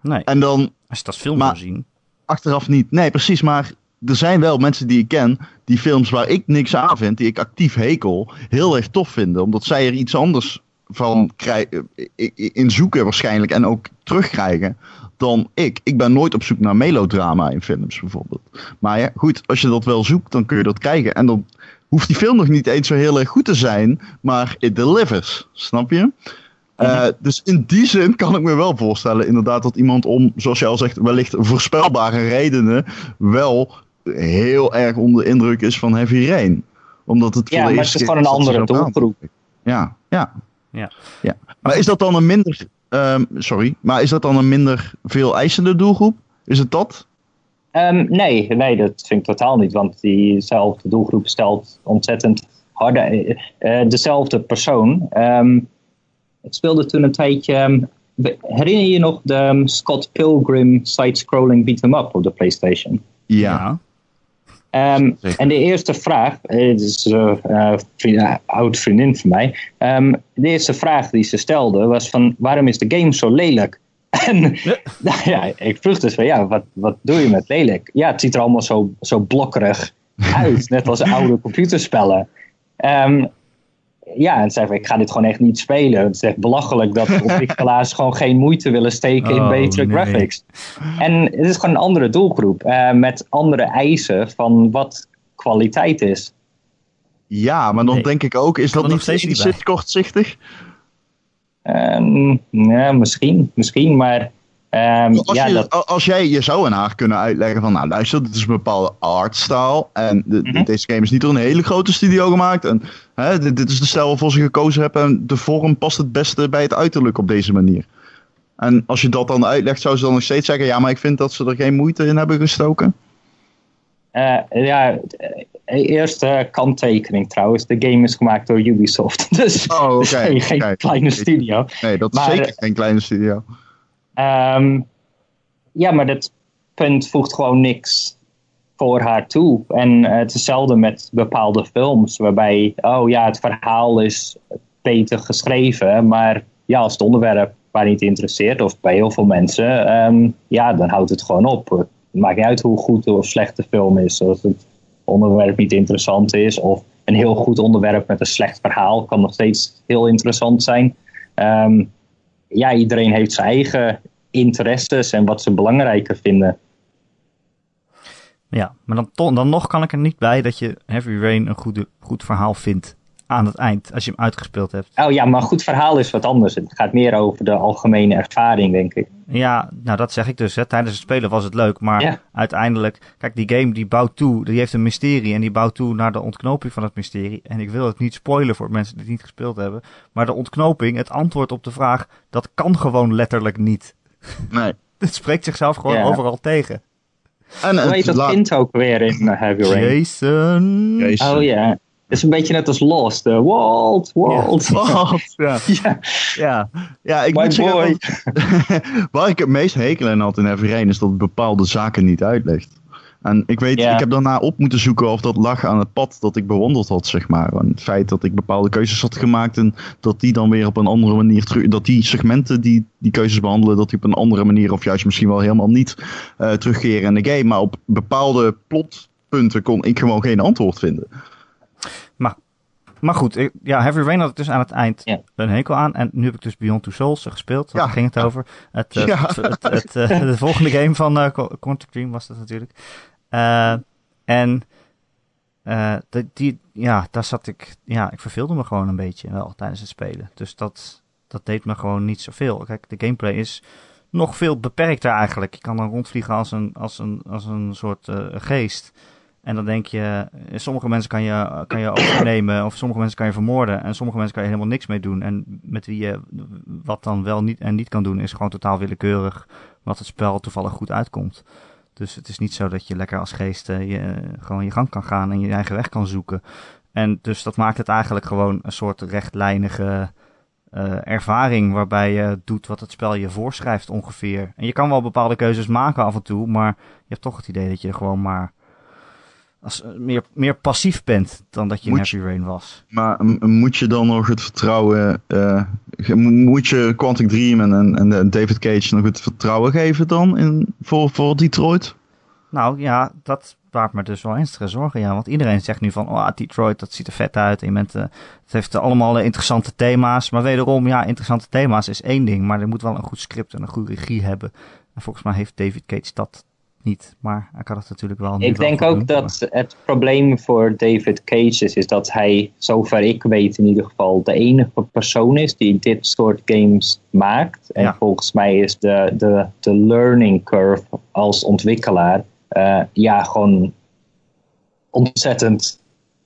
Nee, En dan als je als film Maar- zien. achteraf niet. Nee, precies. Maar er zijn wel mensen die ik ken, die films waar ik niks aan vind, die ik actief hekel, heel erg tof vinden. Omdat zij er iets anders van krijgen, in zoeken waarschijnlijk en ook terugkrijgen dan ik. Ik ben nooit op zoek naar melodrama in films bijvoorbeeld. Maar ja, goed, als je dat wel zoekt, dan kun je dat krijgen. En dan hoeft die film nog niet eens zo heel erg goed te zijn, maar it delivers. Snap je? Eh, dus in die zin kan ik me wel voorstellen, inderdaad, dat iemand om, zoals je al zegt, wellicht voorspelbare redenen wel heel erg onder de indruk is van Heavy Rain. Omdat het voor Ja, de maar het is gewoon een andere doelgroep. Ja, ja. Ja. ja. Maar is dat dan een minder, ehm, sorry, maar is dat dan een minder veel eisende doelgroep? Is het dat? Ehm, nee, nee, dat vind ik totaal niet. Want diezelfde doelgroep stelt ontzettend harde. eh, dezelfde persoon. Ehm, ik speelde toen een tijdje. herinner je je nog de Scott Pilgrim side-scrolling beat-em up op de PlayStation? Ja. Ehm, en de eerste vraag, eh, dit is een uh, vriend, eh, oud vriendin van mij. Ehm, de eerste vraag die ze stelde was van waarom is de game zo lelijk? (laughs) En (laughs) nou ja, ik vroeg dus van ja, wat, wat doe je met lelijk? Ja, het ziet er allemaal zo, zo blokkerig (laughs) uit, net als oude computerspellen. Ehm, ja, en zei van, ik ga dit gewoon echt niet spelen. Het is echt belachelijk dat (laughs) ontwikkelaars gewoon geen moeite willen steken in Oh, betere nee. graphics. En het is gewoon een andere doelgroep eh, met andere eisen van wat kwaliteit is. Ja, maar dan Nee. denk ik ook, is dat er niet nog steeds niet kortzichtig? Ja, misschien, misschien, maar ehm, Als, ja, je, dat, als jij je zou haar kunnen uitleggen van, nou luister, dit is een bepaalde artstyle en de- Mhm. deze game is niet door een hele grote studio gemaakt en hè, dit, dit is de stijl waarvoor ze gekozen hebben en de vorm past het beste bij het uiterlijk op deze manier. En als je dat dan uitlegt, zou ze dan nog steeds zeggen, ja, maar ik vind dat ze er geen moeite in hebben gestoken. eh, ja, Eerste kanttekening trouwens. De game is gemaakt door Ubisoft. (laughs) Dus, Oh, oké. (laughs) dus geen, kleine studio. Nee, dat is Maar, zeker geen kleine studio. Ehm, ja, maar dat punt voegt gewoon niks voor haar toe. En eh, het is hetzelfde met bepaalde films, waarbij, oh ja, het verhaal is beter geschreven, maar ja, als het onderwerp waar niet interesseert, of bij heel veel mensen, ehm, ja, dan houdt het gewoon op. Het maakt niet uit hoe goed of slecht de film is. Als het onderwerp niet interessant is, of een heel goed onderwerp met een slecht verhaal, kan nog steeds heel interessant zijn. Ehm, ja, iedereen heeft zijn eigen interesses en wat ze belangrijker vinden. Ja, maar dan, dan nog kan ik er niet bij dat je Heavy Rain een goede, goed verhaal vindt aan het eind, als je hem uitgespeeld hebt. Oh ja, maar goed verhaal is wat anders. Het gaat meer over de algemene ervaring, denk ik. Ja, nou dat zeg ik dus. Hè. Tijdens het spelen was het leuk, maar Ja. uiteindelijk... Kijk, die game die bouwt toe, die heeft een mysterie en die bouwt toe naar de ontknoping van het mysterie. En ik wil het niet spoilen voor mensen die het niet gespeeld hebben. Maar de ontknoping, het antwoord op de vraag, dat kan gewoon letterlijk niet. (laughs) Nee. Het spreekt zichzelf gewoon Ja. overal tegen. En Hoe heet het dat kind ook weer in uh, Heavy Rain? Jason. Oh ja. Het is een beetje net als Lost. eh, Walt, Walt. (laughs) (laughs) Ja. Ja, Ja, ja ik my moet boy. (laughs) waar ik het meest hekel aan had in Rain is dat het bepaalde zaken niet uitlegt. En ik weet, Ja. ik heb daarna op moeten zoeken of dat lag aan het pad dat ik bewandeld had, zeg maar. En het feit dat ik bepaalde keuzes had gemaakt en dat die dan weer op een andere manier terug, dat die segmenten die die keuzes behandelen, dat die op een andere manier of juist misschien wel helemaal niet eh, terugkeren in de game. Maar op bepaalde plotpunten kon ik gewoon geen antwoord vinden. Maar goed, ik- ja, Heavy Rain had ik dus aan het eind Ja. een hekel aan. En nu heb ik dus Beyond Two Souls eh, gespeeld. Daar Ja. ging het over. Het, eh, Ja. het, het, het, eh, de volgende game van Qu- Quantic Dream was dat natuurlijk. Eh, en eh, de- die, ja, daar zat ik... Ja, ik verveelde me gewoon een beetje wel tijdens het spelen. Dus dat, dat deed me gewoon niet zoveel. Kijk, de gameplay is nog veel beperkter eigenlijk. Je kan dan rondvliegen als een, als een, als een soort eh, geest. En dan denk je, sommige mensen kan je, kan je overnemen, of sommige mensen kan je vermoorden, en sommige mensen kan je helemaal niks mee doen. En met wie je wat dan wel niet en niet kan doen, is gewoon totaal willekeurig wat het spel toevallig goed uitkomt. Dus het is niet zo dat je lekker als geest eh, je, eh, gewoon je gang kan gaan en je eigen weg kan zoeken. En dus dat maakt het eigenlijk gewoon een soort rechtlijnige eh, ervaring waarbij je doet wat het spel je voorschrijft ongeveer. En je kan wel bepaalde keuzes maken af en toe, maar je hebt toch het idee dat je gewoon maar als, eh, meer, meer passief bent dan dat je in Moet je- Heavy Rain was. Maar moet je dan nog het vertrouwen, eh, moet je Quantic Dream en, en, en eh, David Cage nog het vertrouwen geven dan in, voor, voor Detroit? Nou ja, dat baart me dus wel ernstige zorgen. Ja, want iedereen zegt nu van, oh, Detroit, dat ziet er vet uit. En je bent, het heeft allemaal interessante thema's. Maar wederom, ja, interessante thema's is één ding. Maar er moet wel een goed script en een goede regie hebben. En volgens mij heeft David Cage dat niet. Maar hij kan het natuurlijk wel. Ik denk ook doen, dat het probleem voor David Cage is, is dat hij, zover ik weet in ieder geval, de enige persoon is die dit soort games maakt. En Ja. volgens mij is de, de, de learning curve als ontwikkelaar eh, ja, gewoon ontzettend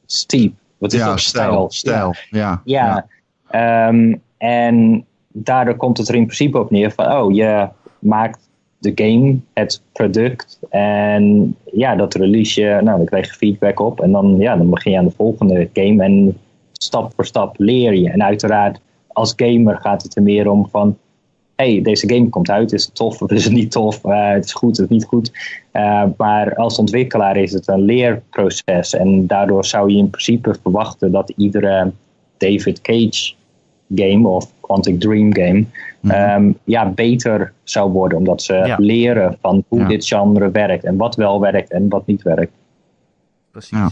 steep. Wat is ja, dat? stijl, stijl, ja. Ja. Ehm, en daardoor komt het er in principe op neer van, oh, je maakt de game, het product. En ja, dat release je, nou, dan krijg je feedback op. En dan, ja, dan begin je aan de volgende game. En stap voor stap leer je. En uiteraard, als gamer gaat het er meer om van, hey, deze game komt uit, is het tof of is het niet tof? Eh, het is goed, is niet goed. Eh, maar als ontwikkelaar is het een leerproces. En daardoor zou je in principe verwachten dat iedere David Cage game of Quantic Dream game Mhm. ehm, ja, beter zou worden. Omdat ze Ja. leren van hoe Ja. dit genre werkt en wat wel werkt en wat niet werkt. Precies. Ja.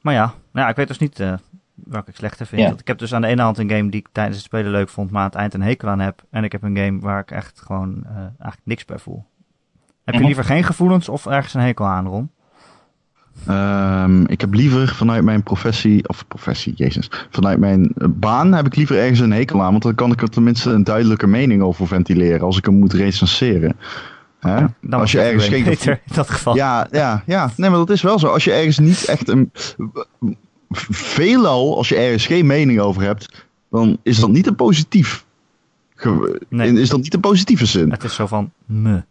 Maar ja, nou ja, ik weet dus niet eh welke ik slechter vind. Ja. Want Ik heb dus aan de ene hand een game die ik tijdens het spelen leuk vond, maar aan het eind een hekel aan heb. En ik heb een game waar ik echt gewoon eh, eigenlijk niks bij voel. Heb je Mhm. liever geen gevoelens of ergens een hekel aan, Ron? Ehm, ik heb liever vanuit mijn professie, of professie, jezus, vanuit mijn eh, baan heb ik liever ergens een hekel aan, want dan kan ik er tenminste een duidelijke mening over ventileren als ik hem moet recenseren. Hè? Dan als je ergens geen beter in dat geval. Ja, ja, ja. Nee, maar dat is wel zo. Als je ergens niet echt een. Veelal, als je ergens geen mening over hebt, dan is dat niet een positief. ge- Nee. Is dat niet een positieve zin? Het is zo van me.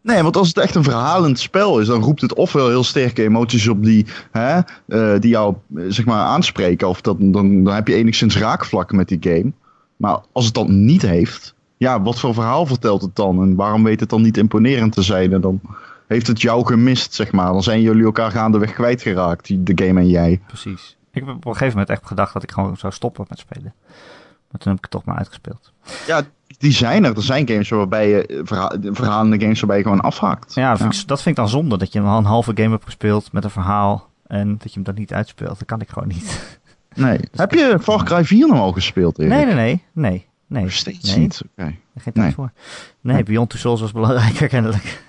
Nee, want als het echt een verhalend spel is, dan roept het ofwel heel sterke emoties op die, hè, eh, die jou eh, zeg maar, aanspreken. Of dat, dan, dan heb je enigszins raakvlakken met die game. Maar als het dat niet heeft, ja, wat voor verhaal vertelt het dan? En waarom weet het dan niet imponerend te zijn? En dan heeft het jou gemist, zeg maar. Dan zijn jullie elkaar gaandeweg kwijtgeraakt, die- de game en jij. Precies. Ik heb op een gegeven moment echt gedacht dat ik gewoon zou stoppen met spelen. Maar toen heb ik het toch maar uitgespeeld. Ja, die zijn er. Er zijn games waarbij je, eh, verha verhalende games waarbij je gewoon afhaakt. Ja, dat vind, Ik, dat vind ik dan zonde. Dat je een halve game hebt gespeeld met een verhaal. En dat je hem dan niet uitspeelt. Dat kan ik gewoon niet. (laughs) Nee. Heb je Far Cry 4 nog al gespeeld, Erik? Nee, nee, nee. Nee. Nee. Nog steeds nee. niet. Oké. Geen tijd Nee. voor. Nee, Beyond Two Souls was belangrijker (laughs) kennelijk.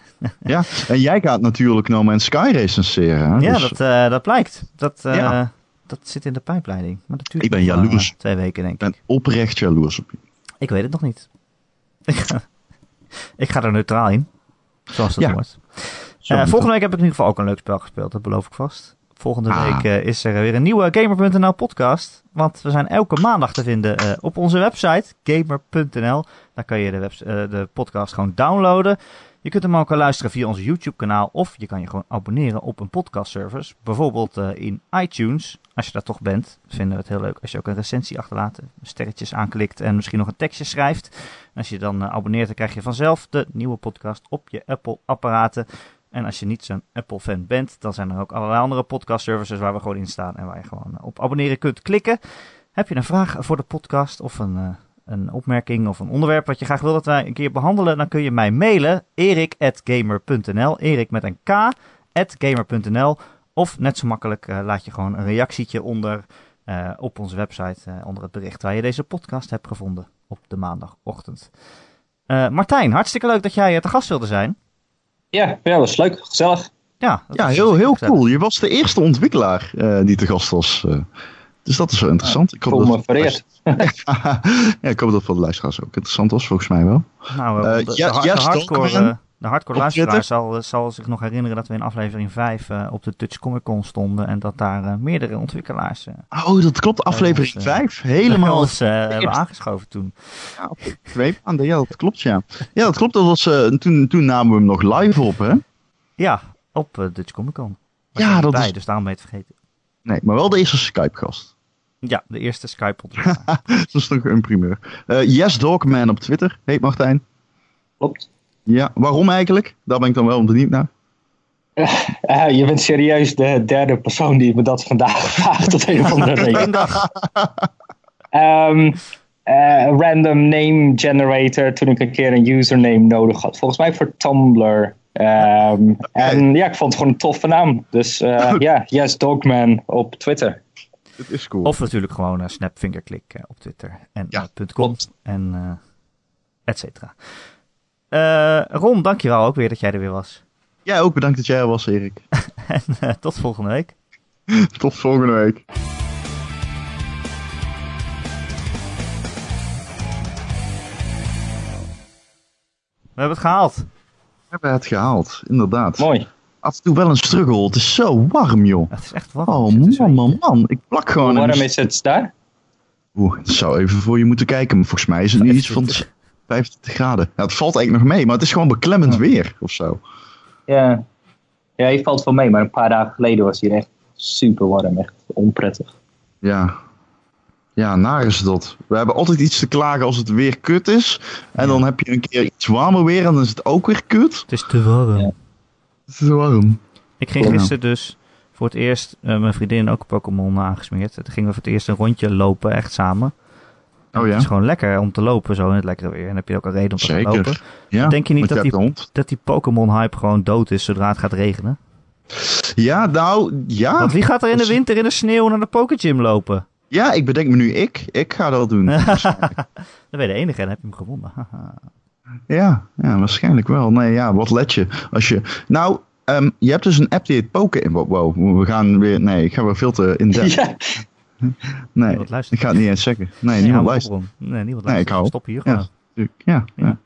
Ja, en jij gaat natuurlijk No Man's Sky recenseren. Hè? Ja, Dus dat, eh, dat blijkt. Dat, eh, Ja. dat zit in de pijpleiding. Maar duurt Ik ben jaloers. twee weken, denk ik ik. ben oprecht jaloers op je. Ik weet het nog niet. Ik, ga, ik ga er neutraal in. Zoals dat Ja. Zo Eh, volgende week heb ik in ieder geval ook een leuk spel gespeeld. Dat beloof ik vast. Volgende Ah. week eh, is er weer een nieuwe Gamer.nl podcast. Want we zijn elke maandag te vinden eh, op onze website Gamer.nl. Daar kan je de, de podcast gewoon downloaden. Je kunt hem ook luisteren via ons YouTube kanaal. Of je kan je gewoon abonneren op een podcast service. Bijvoorbeeld eh, in iTunes. Als je daar toch bent, vinden we het heel leuk als je ook een recensie achterlaat. Sterretjes aanklikt en misschien nog een tekstje schrijft. Als je dan eh, abonneert, dan krijg je vanzelf de nieuwe podcast op je Apple-apparaten. En als je niet zo'n Apple-fan bent, dan zijn er ook allerlei andere podcast-services waar we gewoon in staan en waar je gewoon eh, op abonneren kunt klikken. Heb je een vraag voor de podcast of een, eh, een opmerking of een onderwerp wat je graag wil dat wij een keer behandelen, dan kun je mij mailen erik.gamer.nl, erik met een k, gamer.nl. Of net zo makkelijk eh, laat je gewoon een reactietje onder eh, op onze website, eh, onder het bericht waar je deze podcast hebt gevonden op de maandagochtend. Eh, Martijn, hartstikke leuk dat jij te gast wilde zijn. Ja, ja, was leuk. Gezellig. Ja, Ja, heel, heel gezellig. cool. Je was de eerste ontwikkelaar eh, die te gast was. Dus dat is wel interessant. Ik hoop dat vereerd. (laughs) ja, ik hoop dat voor de luisteraars ook interessant was, volgens mij wel. Nou, eh, Eh, de, de, ja- de ja, hardcore, eh, de hardcore luisteraar zal, zal zich nog herinneren dat we in aflevering 5 eh, op de Dutch Comic Con stonden en dat daar eh, meerdere ontwikkelaars eh Oh, dat klopt. Aflevering ons, eh, 5. Helemaal ons, eh, hebben aangeschoven toen. ja, twee maanden. Ja, dat klopt, ja. Ja, dat klopt. Dat was, eh, toen, toen namen we hem nog live op, hè? Ja, op Dutch Comic Con. Ja, dat bij, is- dus daarom ben je het vergeten. Nee, maar wel de eerste Skype-gast. Ja, de eerste Skype (laughs) dat is nog een primeur. Eh yes Dogman op Twitter. Heet Martijn. Klopt. Ja, waarom eigenlijk? Daar ben ik dan wel benieuwd naar. Eh, (laughs) je bent serieus de derde persoon die me dat vandaag (laughs) vraagt tot een of andere reden. Ehm, eh, random name generator toen ik een keer een username nodig had. Volgens mij voor Tumblr. Ehm, En ja, ik vond het gewoon een toffe naam. Dus eh, ja, Yes Dogman op Twitter. Het is cool. Of natuurlijk gewoon uh, snapfingerklik uh, op Twitter en Ja, uh, .com klopt. en uh, et cetera. Uh, Ron, dankjewel ook weer dat jij er weer was. Jij ook bedankt dat jij er was, Erik. (laughs) en uh, tot volgende week. (laughs) tot volgende week. We hebben het gehaald. We hebben het gehaald, inderdaad. Mooi. Af en toe wel een struggle. Het is zo warm, joh. Het is echt warm. Oh, man, man, man. Ik plak gewoon... Hoe warm is het daar? Oeh, het zou even voor je moeten kijken. Maar volgens mij is het nu iets van 25 graden. Ja, het valt eigenlijk nog mee, maar het is gewoon beklemmend ja. weer of zo. Ja. ja, je valt wel mee. Maar een paar dagen geleden was hier echt super warm. Echt onprettig. Ja. Ja, naar is dat. We hebben altijd iets te klagen als het weer kut is. En ja. dan heb je een keer iets warmer weer en dan is het ook weer kut. Het is te warm. Ja. Warm. Ik ging gisteren dus voor het eerst uh, mijn vriendin ook Pokémon aangesmeerd. Toen gingen we voor het eerst een rondje lopen, echt samen. Oh ja? Het is gewoon lekker om te lopen zo in het lekkere weer. En dan heb je ook een reden om te Zeker. lopen. Ja, Denk je niet dat die, dat die Pokémon-hype gewoon dood is zodra het gaat regenen? Ja, nou, ja. Want wie gaat er in de winter in de sneeuw naar de Pokégym lopen? Ja, ik bedenk me nu ik. Ik ga dat doen. (laughs) dan ben je de enige en heb je hem gewonnen. (laughs) ja, ja, waarschijnlijk wel. Nee, ja, wat let je? Als je... Nou, Um, je hebt dus een app die heet Poké. Wow, we gaan weer. Nee, ik ga weer veel te in depth. (laughs) Ja. Nee, ik ga het niet eens zeggen. Nee, nee niemand luistert. Nee, niemand nee, luistert. ik hou. Stop hier gewoon. Ja, ja. ja.